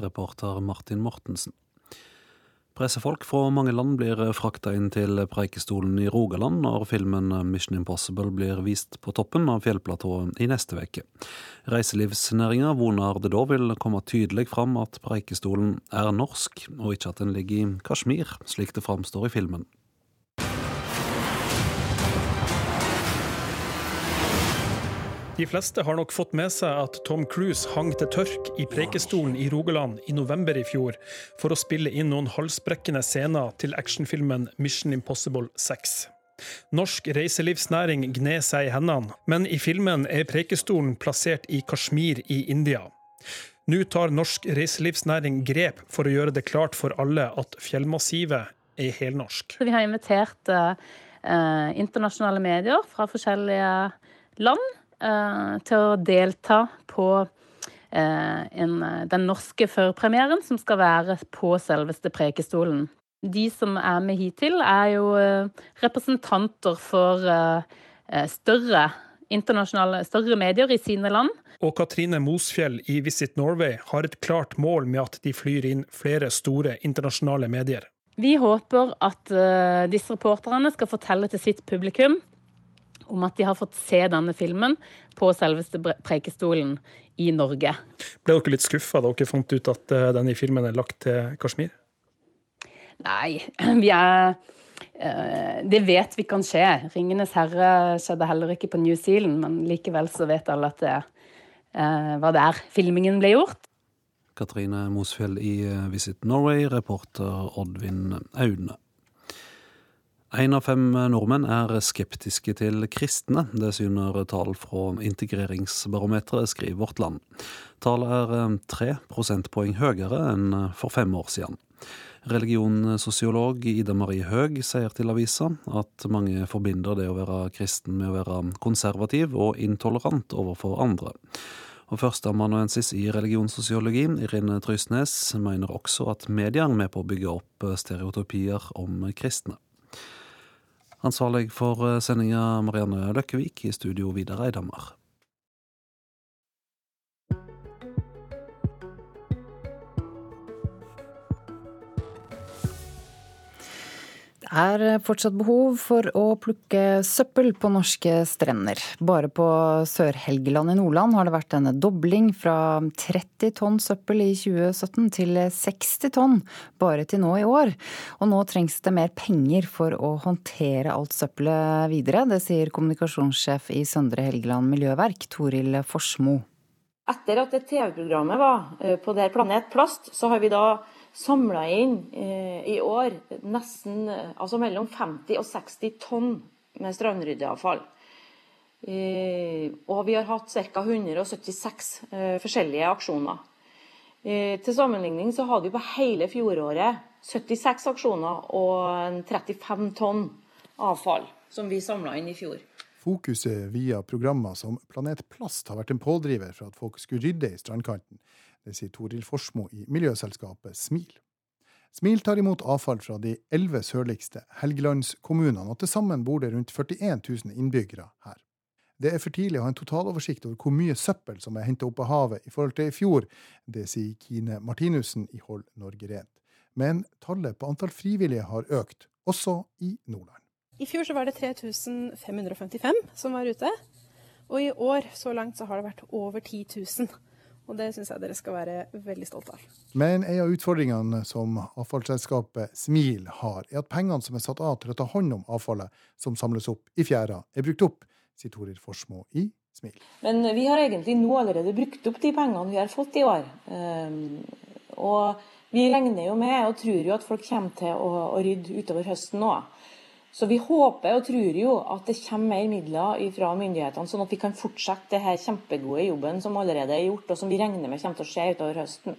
Reporter Martin Mortensen. Pressefolk fra mange land blir frakta inn til Preikestolen i Rogaland når filmen Mission Impossible blir vist på toppen av fjellplatået i neste uke. Reiselivsnæringa voner det da vil komme tydelig fram at Preikestolen er norsk, og ikke at den ligger i Kashmir, slik det framstår i filmen. De fleste har nok fått med seg at Tom Cruise hang til tørk i Preikestolen i Rogaland i november i fjor for å spille inn noen halsbrekkende scener til actionfilmen Mission Impossible 6. Norsk reiselivsnæring gned seg i hendene, men i filmen er Preikestolen plassert i Kashmir i India. Nå tar norsk reiselivsnæring grep for å gjøre det klart for alle at fjellmassivet er helnorsk. Vi har invitert eh, internasjonale medier fra forskjellige land Eh, til å delta på eh, en, den norske førpremieren som skal være på selveste Prekestolen. De som er med hittil, er jo eh, representanter for større internasjonale større medier i sine land. Og Katrine Mosfjell i Visit Norway har et klart mål med at de flyr inn flere store internasjonale medier. Vi håper at disse reporterne skal fortelle til sitt publikum om at de har fått se denne filmen på selveste Preikestolen i Norge. Ble dere litt skuffa da dere fant ut at eh, denne filmen er lagt til Kashmir? Nei, vi er eh, det vet vi kan skje. 'Ringenes herre' skjedde heller ikke på New Zealand, men likevel så vet alle at det eh, var der filmingen ble gjort. Katrine Mosfjell i Visit Norway, reporter Oddvin Aune. Én av fem nordmenn er skeptiske til kristne. Det syner tall fra Integreringsbarometeret, skriver Vårt Land. Tallet er eh, tre prosentpoeng høyere enn for fem år siden. Religionssosiolog Ida Marie Høeg sier til avisa at mange forbinder det å være kristen med å være konservativ og intolerant overfor andre. Og Førsteamanuensis i religionssosiologi, Irine Trysnes, mener også at media er med på å bygge opp stereotypier om kristne. Ansvarlig for eh, sendinga Marianne Løkkevik, i studio Vidar Eidhammer. Er fortsatt behov for å plukke søppel på norske strender. Bare på Sør-Helgeland i Nordland har det vært en dobling fra 30 tonn søppel i 2017 til 60 tonn bare til nå i år. Og nå trengs det mer penger for å håndtere alt søppelet videre. Det sier kommunikasjonssjef i Søndre Helgeland miljøverk, Toril Forsmo. Etter at TV-programmet var eh, på der Planet Plast, så har vi da samla inn eh, i år nesten altså mellom 50 og 60 tonn med strandryddeavfall. Eh, og vi har hatt ca. 176 eh, forskjellige aksjoner. Eh, til sammenligning så hadde vi på hele fjoråret 76 aksjoner og 35 tonn avfall som vi samla inn i fjor. Fokuset via programmer som Planet Plast har vært en pådriver for at folk skulle rydde i strandkanten. Det sier Toril Forsmo i miljøselskapet SMIL. SMIL tar imot avfall fra de elleve sørligste Helgelandskommunene, og til sammen bor det rundt 41 000 innbyggere her. Det er for tidlig å ha en totaloversikt over hvor mye søppel som er henta opp av havet i forhold til i fjor. Det sier Kine Martinussen i Hold Norge Rent. Men tallet på antall frivillige har økt, også i Nordland. I fjor så var det 3555 som var ute. Og i år så langt så har det vært over 10 000. Og det syns jeg dere skal være veldig stolte av. Men en av utfordringene som avfallsselskapet Smil har, er at pengene som er satt av til å ta hånd om avfallet som samles opp i fjæra, er brukt opp, sier Torir Forsmo i Smil. Men vi har egentlig nå allerede brukt opp de pengene vi har fått i år. Ehm, og vi regner jo med og tror jo at folk kommer til å, å rydde utover høsten òg. Så vi håper og tror jo at det kommer mer midler fra myndighetene, sånn at vi kan fortsette det her kjempegode jobben som allerede er gjort, og som vi regner med kommer til å skje utover høsten.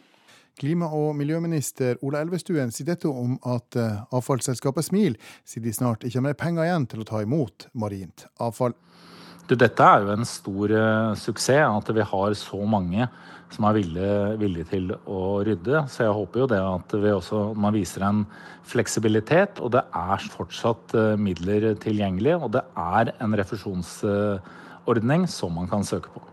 Klima- og miljøminister Ola Elvestuen sier dette om at eh, avfallsselskapet Smil sier de snart ikke har mer penger igjen til å ta imot marint avfall. Dette er jo en stor uh, suksess, at vi har så mange som er villige, villige, til å rydde. Så jeg håper jo det at vi også, man viser en fleksibilitet, og det er fortsatt uh, midler tilgjengelig. Og det er en refusjonsordning som man kan søke på.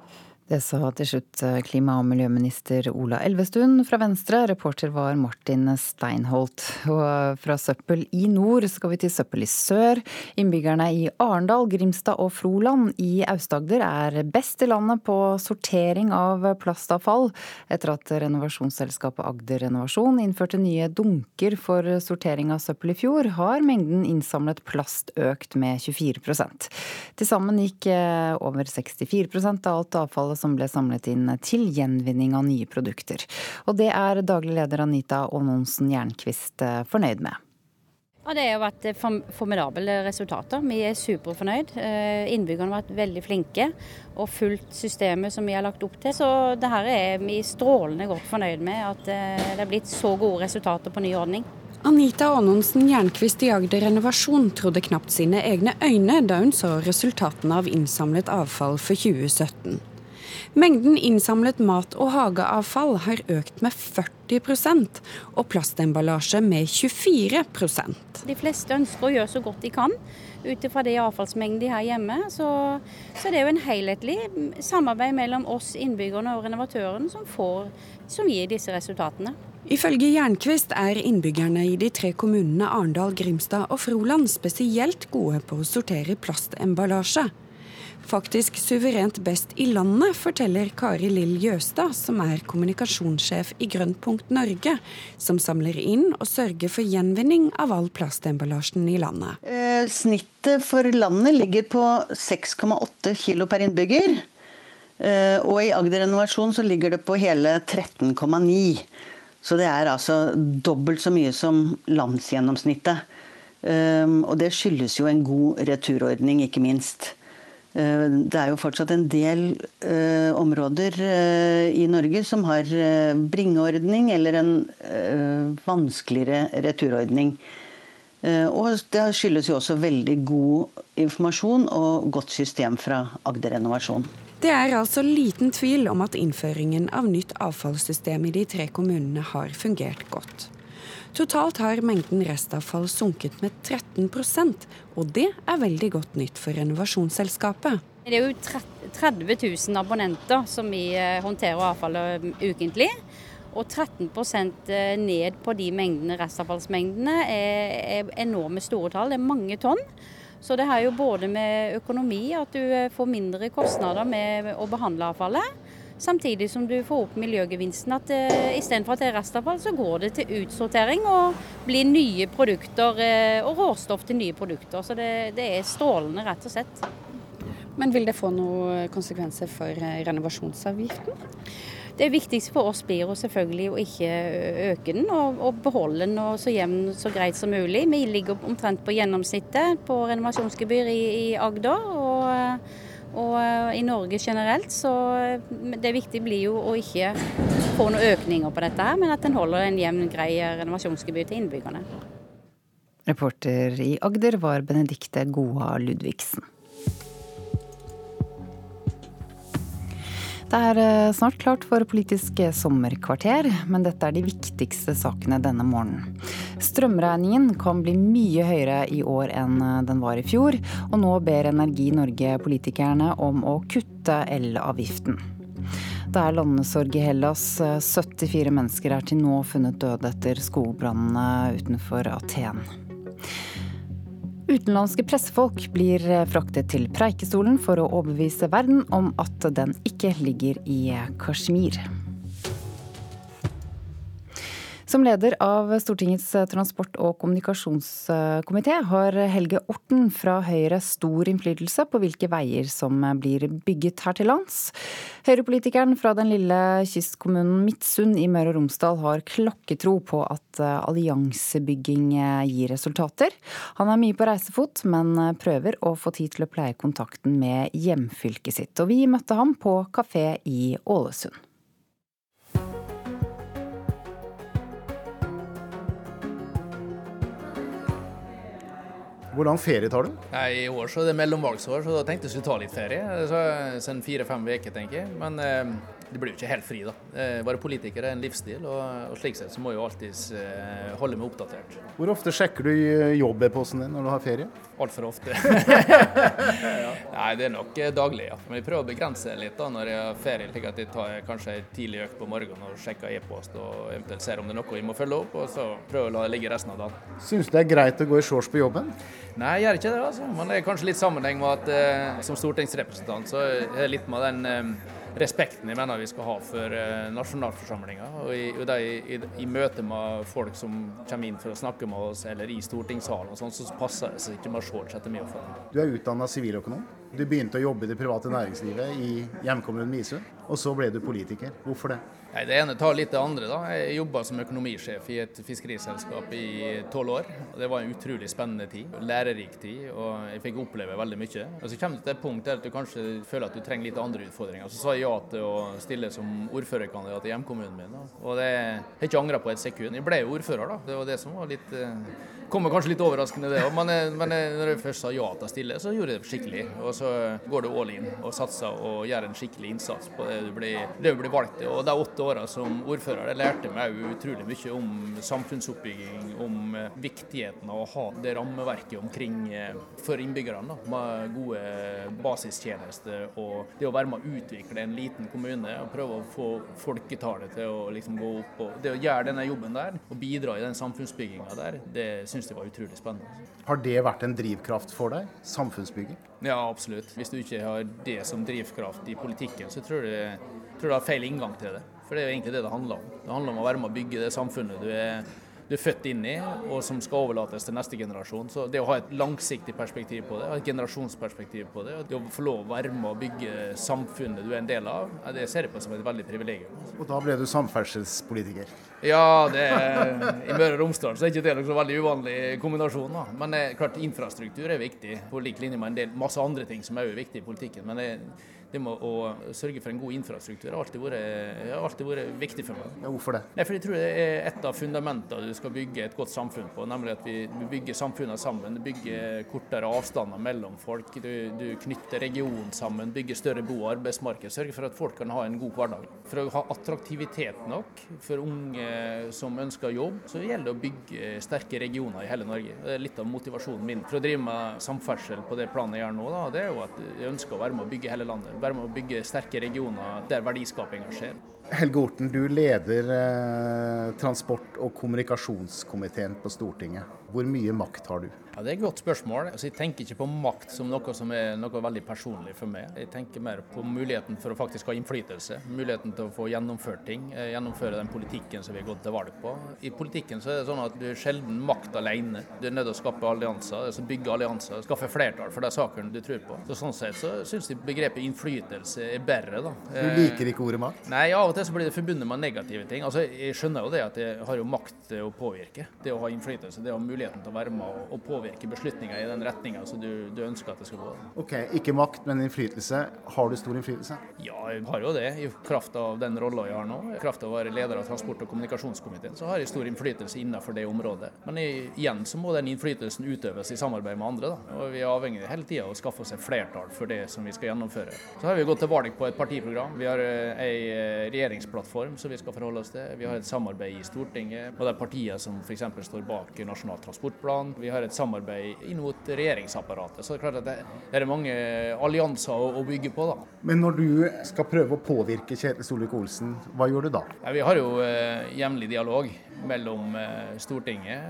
Det sa til slutt eh, klima- og miljøminister Ola Elvestuen fra Venstre. Reporter var Martin Steinholt. Og fra søppel i nord skal vi til søppel i sør. Innbyggerne i Arendal, Grimstad og Froland i Aust-Agder er best i landet på sortering av plastavfall, etter at renovasjonsselskapet Agder Renovasjon innførte nye dunker for sortering av søppel i fjor, har mengden innsamlet plast økt med 24 Til sammen gikk eh, over 64% av alt avfallet som ble samlet inn til gjenvinning av nye produkter. Og det er daglig leder Anita Aanonsen Jernquist eh, fornøyd med. Ja, Det har vært eh, formidable resultater. Vi er superfornøyd. Eh, innbyggerne har vært veldig flinke og fulgt systemet som vi har lagt opp til. Så det her er vi strålende godt fornøyd med, at det er blitt så gode resultater på ny ordning. Anita Aanonsen Jernquist i Agder Renovasjon trodde knapt sine egne øyne da hun så resultatene av innsamlet avfall for 2017. Mengden innsamlet mat- og hageavfall har økt med 40% og plastemballasje med 24% De fleste ønsker å gjøre så godt de kan ut ifra det avfallsmengden de har hjemme. Så, så, det er jo en helhetlig samarbeid mellom oss innbyggerne og renovatøren som, får, som gir disse resultatene. Ifølge Jernquist er innbyggerne i de tre kommunene Arendal, Grimstad og Froland spesielt gode på å sortere plastemballasje faktisk suverent best i landet, forteller Kari Lill Jøstad, som er kommunikasjonssjef i Grønnpunkt Norge, som samler inn og sørger for gjenvinning av all plastemballasjen i landet. Eh, snittet for landet ligger på 6,8 kilo per innbygger. Eh, og i Agder Renovasjon så ligger det på hele 13,9. Så det er altså dobbelt så mye som landsgjennomsnittet. Um, og det skyldes jo en god returordning, ikke minst. Eh, det er jo fortsatt en del uh, områder uh, i Norge som har uh, bringeordning eller en vanskeligere returordning. og det skyldes jo også veldig god informasjon og godt system fra Agder Renovasjon. Det er altså liten tvil om at innføringen av nytt avfallssystem i de tre kommunene har fungert godt. Totalt har mengden restavfall sunket med 13% og det er veldig godt nytt for renovasjonsselskapet. Det er jo 30 000 abonnenter som vi eh, håndterer avfallet um, ukentlig. Og 13 eh, ned på de mengdene, restavfallsmengdene er enorme store tall. Det er mange tonn. Så det har jo både med økonomi, at du eh, får mindre kostnader med å behandle avfallet. Samtidig som du får opp miljøgevinsten. At eh, istedenfor at det er restavfall, så går det til utsortering og blir nye produkter eh, og råstoff til nye produkter. Så det, det, er strålende, rett og slett. Men vil det få noen konsekvenser for uh, renovasjonsavgiften? Det viktigste for oss blir jo selvfølgelig å ikke øke den, og, og beholde den så jevn så greit som mulig. Vi ligger omtrent på gjennomsnittet på renovasjonsgebyr i, i Agder. og og eh, i Norge generelt, så eh, det viktige blir jo å ikke få noen økninger på dette, her, men at en holder en jevn, grei renovasjonsgebyr til innbyggerne. Reporter i Agder var Benedikte Goa Ludvigsen. Det er eh, snart klart for politisk sommerkvarter, men dette er de viktigste sakene denne morgenen. Strømregningen kan bli mye høyere i år enn eh, den var i fjor, og nå ber Energi Norge politikerne om å kutte elavgiften. Det er landesorg i Hellas. 74 mennesker er til nå funnet døde etter skogbrannene utenfor Aten. Utenlandske pressefolk blir fraktet til Preikestolen for å overbevise verden om at den ikke ligger i Kashmir. Som leder av Stortingets transport- og kommunikasjonskomité har Helge Orten fra Høyre stor innflytelse på hvilke veier som blir bygget her til lands. Høyre-politikeren fra den lille kystkommunen Midtsund i Møre og Romsdal har klokketro på at alliansebygging gir resultater. Han er mye på reisefot, men prøver å få tid til å pleie kontakten med hjemfylket sitt. Og vi møtte ham på kafé i Ålesund. Hvor lang ferie tar du? Nei, I år så er det mellomvalgsår, så da tenkte jeg skulle ta litt ferie. Så, sånn fire-fem uker, tenker jeg. Men eh, det blir jo ikke helt fri, da. Bare være politiker er en livsstil, og, og slik sett så må jeg jo alltid eh, holde meg oppdatert. Hvor ofte sjekker du jobb-e-posten din når du har ferie? Altfor ofte. Nei, det er nok eh, daglig, ja. Men jeg prøver å begrense det litt da når jeg har ferie, slik at jeg tar kanskje en tidlig økt på morgenen og sjekker e-post og eventuelt ser om det er noe jeg må følge opp, og så prøver jeg å la det ligge resten av dagen. Syns du det er greit å gå i shorts på jobben? Nei, jeg gjør ikke det. altså. Men det er kanskje litt sammenheng med at eh, som stortingsrepresentant så er det litt med den eh, respekten jeg mener vi skal ha for eh, nasjonalforsamlinga. Og, i, og i, i, møte med folk som kommer inn for å snakke med oss, eller i stortingssalen, og sånn, så passer det seg ikke med shorts etter min oppfatning. Du er utdanna siviløkonom. Du begynte å jobbe i det private næringslivet i hjemkommunen Misund, og så ble du politiker. Hvorfor det? Nei, Det ene tar litt det andre. da. Jeg jobba som økonomisjef i et fiskeriselskap i tolv år. Det var en utrolig spennende tid, lærerik tid, og jeg fikk oppleve veldig mye. Og Så kommer det til et punkt der du kanskje føler at du trenger litt andre utfordringer. Så sa jeg ja til å stille som ordførerkandidat i hjemkommunen min. Og det har jeg ikke angra på et sekund. Jeg ble jo ordfører, da. Det var det som var litt eh, Kommer kanskje litt overraskende, det òg, men, eh, men eh, når jeg først sa ja til å stille, så gjorde jeg det skikkelig. Og så går du all in og satser og gjør en skikkelig innsats på det du blir, det du blir valgt til. Og de åtte åra som ordfører det lærte meg utrolig mye om samfunnsoppbygging, om eh, viktigheten av å ha det rammeverket omkring for innbyggerne. Med gode basistjenester og det å være med å utvikle en liten kommune og prøve å få folketallet til å liksom gå opp. og Det å gjøre denne jobben der og bidra i den samfunnsbygginga der, det syns syns det var utrolig spennende. Har det vært en drivkraft for deg? Samfunnsbygging? Ja, absolutt. Hvis du ikke har det som drivkraft i politikken, så tror jeg, tror jeg har feil inngang til det. For det er jo egentlig det det handler om. Det handler om å være med å bygge det samfunnet du er du er født inn i, og som skal overlates til neste generasjon. Så det å ha et langsiktig perspektiv på det, et generasjonsperspektiv på det, og det å få lov å være med og bygge samfunnet du er en del av, det ser jeg på som et veldig privilegium. Og da ble du samferdselspolitiker? Ja, det er, i Møre og Romsdal så er ikke det noen veldig uvanlig kombinasjon. Da. Men det, klart infrastruktur er viktig, på lik linje med en del masse andre ting som er viktig i politikken. men det det med å sørge for en god infrastruktur har alltid vært, har alltid vært viktig for meg. Ja, hvorfor det? Nei, for jeg tror det er et av fundamentene du skal bygge et godt samfunn på. Nemlig at vi, bygger samfunnene sammen. Du bygger kortere avstander mellom folk. Du, du knytter regionen sammen, bygger større bo- og arbeidsmarked. Sørger for at folk kan ha en god hverdag. For å ha attraktivitet nok for unge som ønsker jobb, så gjelder det å bygge sterke regioner i hele Norge. Det er litt av motivasjonen min for å drive med samferdsel på det planet jeg gjør nå. Da. Det er jo at jeg ønsker å være med å bygge hele landet være med å bygge sterke regioner der verdiskapinga skjer. Helge Orten, du leder eh, transport- og kommunikasjonskomiteen på Stortinget. Hvor mye makt har du? Ja, Det er et godt spørsmål. Altså, jeg tenker ikke på makt som noe som er noe veldig personlig for meg. Jeg tenker mer på muligheten for å faktisk ha innflytelse. Muligheten til å få gjennomført ting. Eh, gjennomføre den politikken som vi har gått til valg på. I politikken så er det sånn at du er sjelden makt alene. Du er nødt til å skape allianser, altså bygge allianser, skaffe flertall for de sakene du tror på. Så Sånn sett så syns jeg begrepet innflytelse er bedre. da. Du liker ikke ordet makt? Nei, av og til så blir det forbundet med negative ting. Altså, Jeg skjønner jo det at jeg har jo makt til å påvirke. Det å ha innflytelse, det å ha muligheten til å være med og påvirke beslutninger i den retninga som du, du, ønsker at det skal gå. Ok, Ikke makt, men innflytelse. Har du stor innflytelse? Ja, jeg har jo det. I kraft av den rolla jeg har nå, i kraft av å være leder av transport- og kommunikasjonskomiteen, så har jeg stor innflytelse innenfor det området. Men igjen så må den innflytelsen utøves i samarbeid med andre. Da. Og Vi er avhengig hele tida av å skaffe oss et flertall for det som vi skal gjennomføre. Så har vi gått til valg på et partiprogram. Vi har ei eh, eh, regjeringsplattform som vi skal forholde oss til. Vi har et samarbeid i Stortinget og de partiene som f.eks. står bak Nasjonal transportplan. Vi har et samarbeid inn mot regjeringsapparatet. Så det er klart at det, er mange allianser å, å, bygge på. da. Men når du skal prøve å påvirke Kjetil Solvik-Olsen, hva gjør du da? Ja, vi har jo eh, jevnlig dialog mellom eh, Stortinget,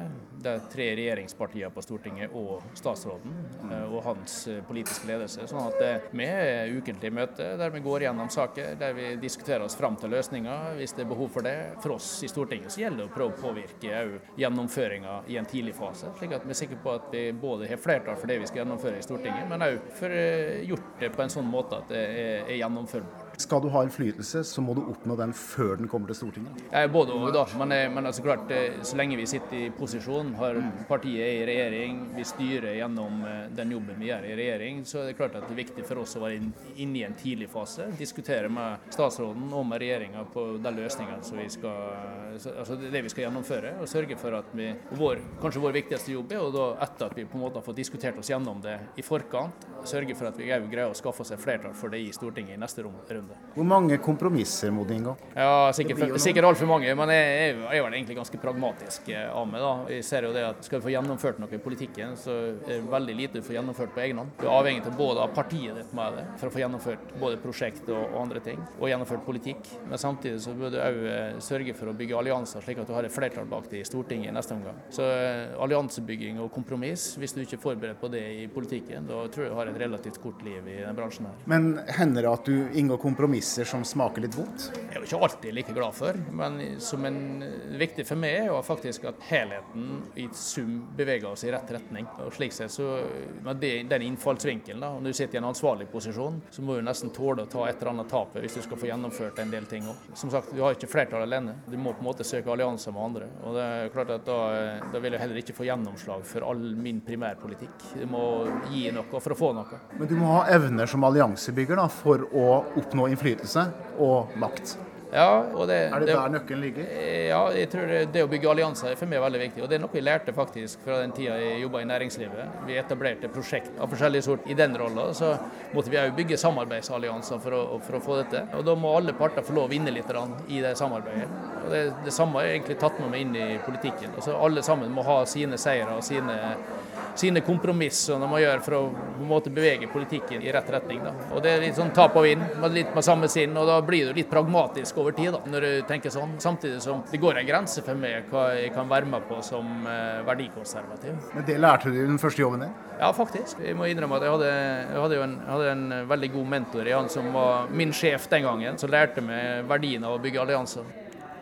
de tre regjeringspartiene på Stortinget og statsråden eh, og hans eh, politiske ledelse. Sånn at vi er ukentlig møter der vi går gjennom saker, der vi diskuterer oss fram til løsninger hvis det er behov for det. For oss i Stortinget så gjelder det å prøve å påvirke gjennomføringa i en tidlig fase, slik at vi er sikre på at vi både har flertall for det vi skal gjennomføre i Stortinget, men òg for gjort det på en sånn måte at det er gjennomførbart. Skal du ha innflytelse, så må du oppnå den før den kommer til Stortinget? Ja, både og, da. Men, men altså klart, eh, så lenge vi sitter i posisjon, har partiet i regjering, vi styrer gjennom eh, den jobben vi gjør i regjering, så er det klart at det er viktig for oss å være inne i en tidlig fase. Diskutere med statsråden og med regjeringa på de løsningene som vi skal, altså det vi skal gjennomføre. Og sørge for at vi, vår, kanskje vår viktigste jobb er, da etter at vi på en måte har fått diskutert oss gjennom det i forkant, sørge for at vi greier å skaffe oss et flertall for det i Stortinget i neste runde. Hvor mange kompromisser må du inngå? Ja, Sikkert, sikkert altfor mange, men jeg, jeg, er vel egentlig ganske pragmatisk eh, av meg. da. Jeg ser jo det at Skal vi få gjennomført noe i politikken, så er det veldig lite du får gjennomført på egen hånd. Du er avhengig av både av partiet ditt med det, for å få gjennomført både prosjekt og, og andre ting, og gjennomført politikk. Men samtidig så bør du òg eh, sørge for å bygge allianser, slik at du har et flertall bak deg i Stortinget i neste omgang. Så eh, alliansebygging og kompromiss, hvis du ikke er forberedt på det i politikken, da tror jeg du har et relativt kort liv i den bransjen her. Men hender det at du inngår kompromisser som smaker litt vondt? Jeg er jo ikke alltid like glad for, men som en, viktig for meg er jo faktisk at helheten i sum beveger oss i rett retning. Og slik sett så, Med den innfallsvinkelen, da, når du sitter i en ansvarlig posisjon, så må du nesten tåle å ta et eller annet tap hvis du skal få gjennomført en del ting òg. Som sagt, du har ikke flertall alene. Du må på en måte søke allianser med andre. Og det er klart at da, da vil jeg heller ikke få gjennomslag for all min primærpolitikk. Du må gi noe for å få noe. Men du må ha evner som alliansebygger da, for å oppnå innflytelse og makt? Ja, det, er det, det, der nøkkelen ligger? Ja, jeg tror det å bygge allianser er for meg veldig viktig. Og det er noe jeg lærte faktisk fra den tida jeg jobba i næringslivet. Vi etablerte prosjekt av forskjellige sort. I den rolla så måtte vi òg bygge samarbeidsallianser for å, for å, få dette. Og da må alle parter få lov å vinne litt i det samarbeidet. Og det, det samme har jeg egentlig tatt med meg inn i politikken. Altså, alle sammen må ha sine seire og sine sine kompromisser man gjør for å på en måte bevege politikken i rett retning. Da. Og Det er litt sånn tap og vinn, med litt med samme sinn, og da blir du litt pragmatisk over tid da, når du tenker sånn. Samtidig som det går en grense for meg hva jeg kan være med på som eh, verdikonservativ. Men Det lærte du i den første jobben din? Ja, faktisk. Jeg må innrømme at jeg hadde, jeg hadde, en, hadde en, veldig god mentor i han som var min sjef den gangen, som lærte meg verdien av å bygge allianser.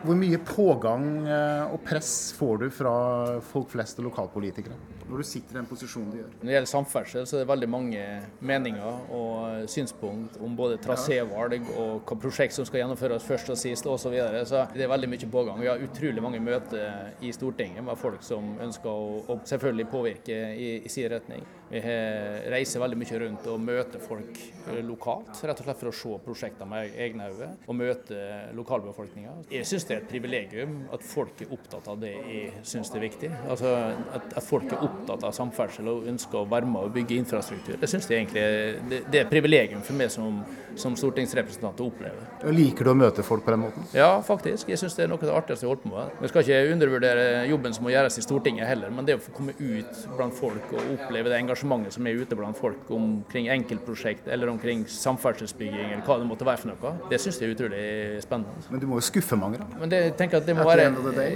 Hvor mye pågang eh, og press får du fra folk flest og lokalpolitikere? Når du sitter i den posisjonen du gjør? Når det gjelder samferdsel, så er det veldig mange meninger og synspunkt om både trasévalg og hva prosjekt som skal gjennomføres først og sist osv. Så, videre. så det er veldig mye pågang. Vi har utrolig mange møter i Stortinget med folk som ønsker å, å selvfølgelig påvirke i, i sin retning. Vi reiser veldig mye rundt og møter folk lokalt, rett og slett for å se prosjektene med egne øyne og møte lokalbefolkninga. Jeg syns det er et privilegium at folk er opptatt av det jeg syns er viktig. Altså at, at folk er opptatt opptatt av samferdsel og ønsker å være med og bygge infrastruktur. Det synes jeg egentlig det, det er et privilegium for meg som, som stortingsrepresentant å oppleve. Og Liker du å møte folk på den måten? Ja, faktisk. Jeg syns det er noe av det artigste jeg holdt på med. Vi skal ikke undervurdere jobben som må gjøres i Stortinget heller, men det å få komme ut blant folk og oppleve det engasjementet som er ute blant folk omkring enkeltprosjekt eller omkring samferdselsbygging eller hva det måtte være for noe, det syns jeg er utrolig spennende. Men du må jo skuffe mange, da? Men det, jeg tenker at det må være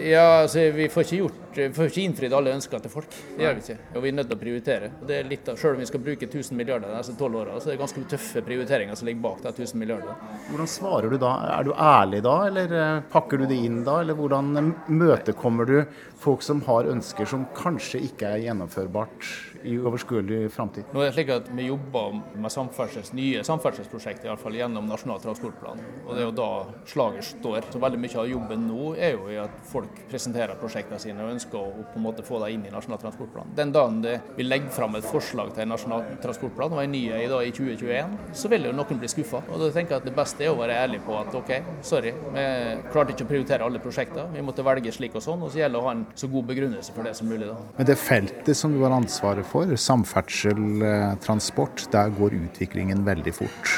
Ja, altså, vi får ikke gjort, vi får ikke innfridd alle ønsker til folk. Det gjør vi ikke. Og vi er nødt til å prioritere. Og det er litt av, Selv om vi skal bruke 1000 milliarder de neste tolv åra, så er det ganske tøffe prioriteringer som ligger bak de 1000 milliarder. Hvordan svarer du da? Er du ærlig da, eller eh, pakker du det inn da? Eller hvordan møtekommer du folk som har ønsker som kanskje ikke er gjennomførbart i overskuelig framtid? Nå er det slik at Vi jobber med samferdsels, nye samferdselsprosjekter i alle fall, gjennom Nasjonal transportplan. og Det er jo da slaget står. Så Veldig mye av jobben nå er jo i at folk presenterer prosjektene sine og ønsker å på en måte få dem inn i Nasjonal transportplan. Den dagen det vi legger fram et forslag til en nasjonal transportplan, og en ny i, dag, i 2021, så vil jo noen bli skuffa. Det beste er å være ærlig på at OK, sorry, vi klarte ikke å prioritere alle prosjekter. Vi måtte velge slik og sånn, og så gjelder å ha en så god begrunnelse for det som mulig. da. Men det feltet som du har ansvaret for, samferdsel, eh, transport, der går utviklingen veldig fort.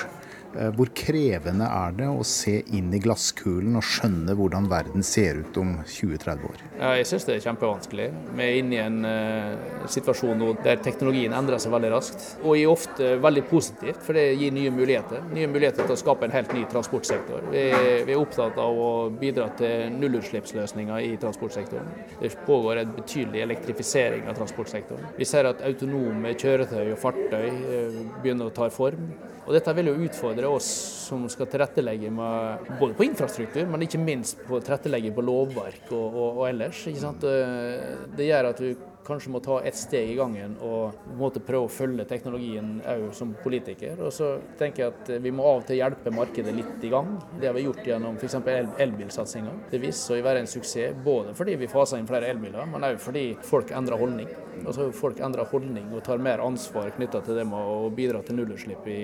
Eh, hvor krevende er det å se inn i glasskulen og skjønne hvordan verden ser ut om 20-30 år? Ja, jeg syns det er kjempevanskelig. Vi er inne i en uh, situasjon nå der teknologien endrer seg veldig raskt. Og er ofte veldig positivt, for det gir nye muligheter. Nye muligheter til å skape en helt ny transportsektor. Vi, vi er opptatt av å bidra til nullutslippsløsninger i transportsektoren. Det pågår en betydelig elektrifisering av transportsektoren. Vi ser at autonome kjøretøy og fartøy uh, begynner å ta form. Og Dette vil jo utfordre oss som skal tilrettelegge med, både på infrastruktur, men ikke minst på tilrettelegge på lovverk og, og, og ellers. Det gjør at du kanskje må ta ett steg i gangen og måte prøve å følge teknologien òg som politiker. Og så tenker jeg at vi må av og til hjelpe markedet litt i gang. Det har vi gjort gjennom f.eks. El elbilsatsinga. Det viser seg å være en suksess både fordi vi faser inn flere elbiler, men òg fordi folk endrer holdning. Altså Folk endrer holdning og tar mer ansvar knytta til det med å bidra til nullutslipp i,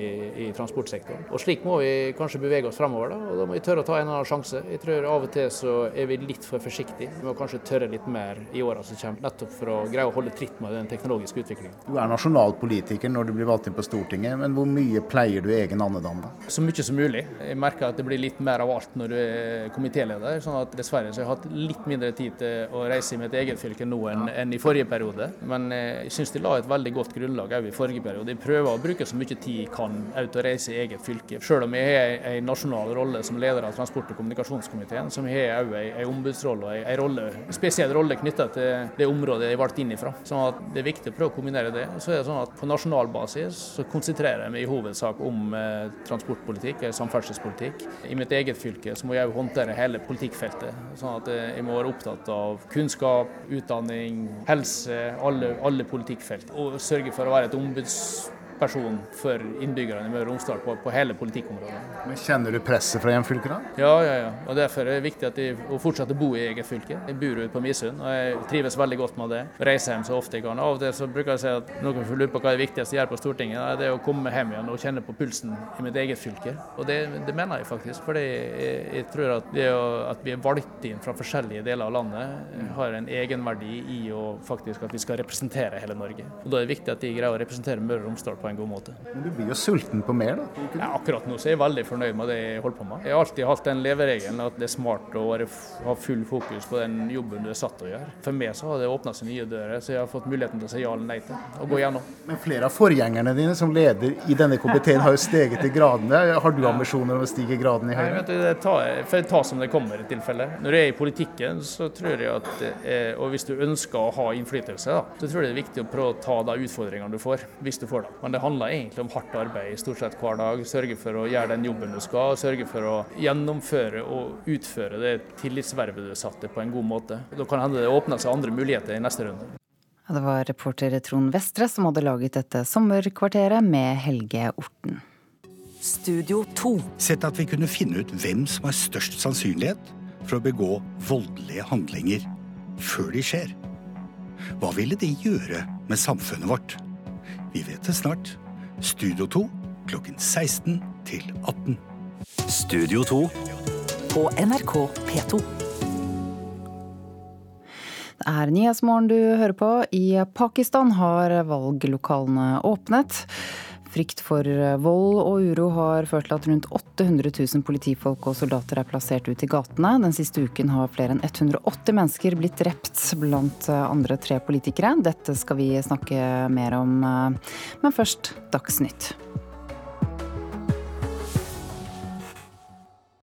i, transportsektoren. Og Slik må vi kanskje bevege oss fremover. Da og da må vi tørre å ta en annen sjanse. Jeg tror Av og til så er vi litt for forsiktige. Vi må kanskje tørre litt mer i åra som kommer, nettopp for å greie å holde tritt med den teknologiske utviklingen. Du er nasjonalpolitiker når du blir valgt inn på Stortinget, men hvor mye pleier du egen andedam? Så mye som mulig. Jeg merker at det blir litt mer av alt når du er komitéleder. sånn at Dessverre så har jeg hatt litt mindre tid til å reise i mitt eget fylke nå enn, enn i forrige periode. Men eh, jeg syns de la et veldig godt grunnlag òg i forrige periode. Jeg prøver å bruke så mye tid jeg kan ut og reise i eget fylke. Selv om jeg har en nasjonal rolle som leder av transport- og kommunikasjonskomiteen, som har òg en ombudsrolle og en spesiell rolle knytta til det området jeg er valgt inn. Sånn at Det er viktig å prøve å kombinere det. Så er det sånn at På nasjonal basis så konsentrerer jeg meg i hovedsak om eh, transportpolitikk, eller samferdselspolitikk. I mitt eget fylke så må jeg håndtere hele politikkfeltet. Sånn at eh, jeg må være opptatt av kunnskap, utdanning, helse, alle, alle politikkfelt. Og sørge for å være et ombuds person for innbyggerne i Møre og Romsdal på, på, hele politikkområdet. Men Kjenner du presset fra hjemfylket? Ja, ja, ja. Og derfor er det viktig at jeg å fortsette å bo i eget fylke. Jeg bor ute på Misund og jeg trives veldig godt med det. Reiser hjem så ofte jeg kan. Av og til så bruker jeg å si at noen får lure på hva det viktigste jeg gjør på Stortinget. Det er å komme hjem igjen og kjenne på pulsen i mitt eget fylke. Og det, det mener jeg faktisk. For jeg, jeg, tror at det at vi er valgt inn fra forskjellige deler av landet, har en egenverdi i å faktisk at vi skal representere hele Norge. Og Da er det viktig at de greier å representere Møre og Romsdal på en god måte. Men du blir jo sulten på mer, da? Ja, akkurat nå så er jeg veldig fornøyd med det jeg holder på med. Jeg har alltid hatt den leveregelen at det er smart å ha full fokus på den jobben du er satt til å gjøre. For meg så har det åpna seg nye dører, så jeg har fått muligheten til å si ja eller nei til å gå gjennom. Men flere av forgjengerne dine som leder i denne komiteen har jo steget i gradene. Har du ambisjoner om å stige gradene i Høyre? Nei, det tar, ta som det kommer i tilfelle. Når jeg er i politikken, så tror jeg at eh, og hvis du ønsker å ha innflytelse, da, så tror jeg det er viktig å prøve å ta de utfordringene du får, hvis du får dem. Men det handler egentlig om hardt arbeid stort sett hver dag. Sørge for å gjøre den jobben du skal, sørge for å gjennomføre og utføre det tillitsvervet du satte på en god måte. Da kan hende det åpner seg andre muligheter i neste runde. Det var reporter Trond Vestre som hadde laget dette sommerkvarteret med Helge Orten. Studio 2. Sett at vi kunne finne ut hvem som har størst sannsynlighet for å begå voldelige handlinger før de skjer. Hva ville de gjøre med samfunnet vårt? Vi vet det snart. Studio 2 klokken 16 til 18. Studio 2 på NRK P2. Det er Nyhetsmorgen du hører på. I Pakistan har valglokalene åpnet. Frykt for vold og uro har ført til at rundt 800 000 politifolk og soldater er plassert ut i gatene. Den siste uken har flere enn 180 mennesker blitt drept, blant andre tre politikere. Dette skal vi snakke mer om, men først Dagsnytt.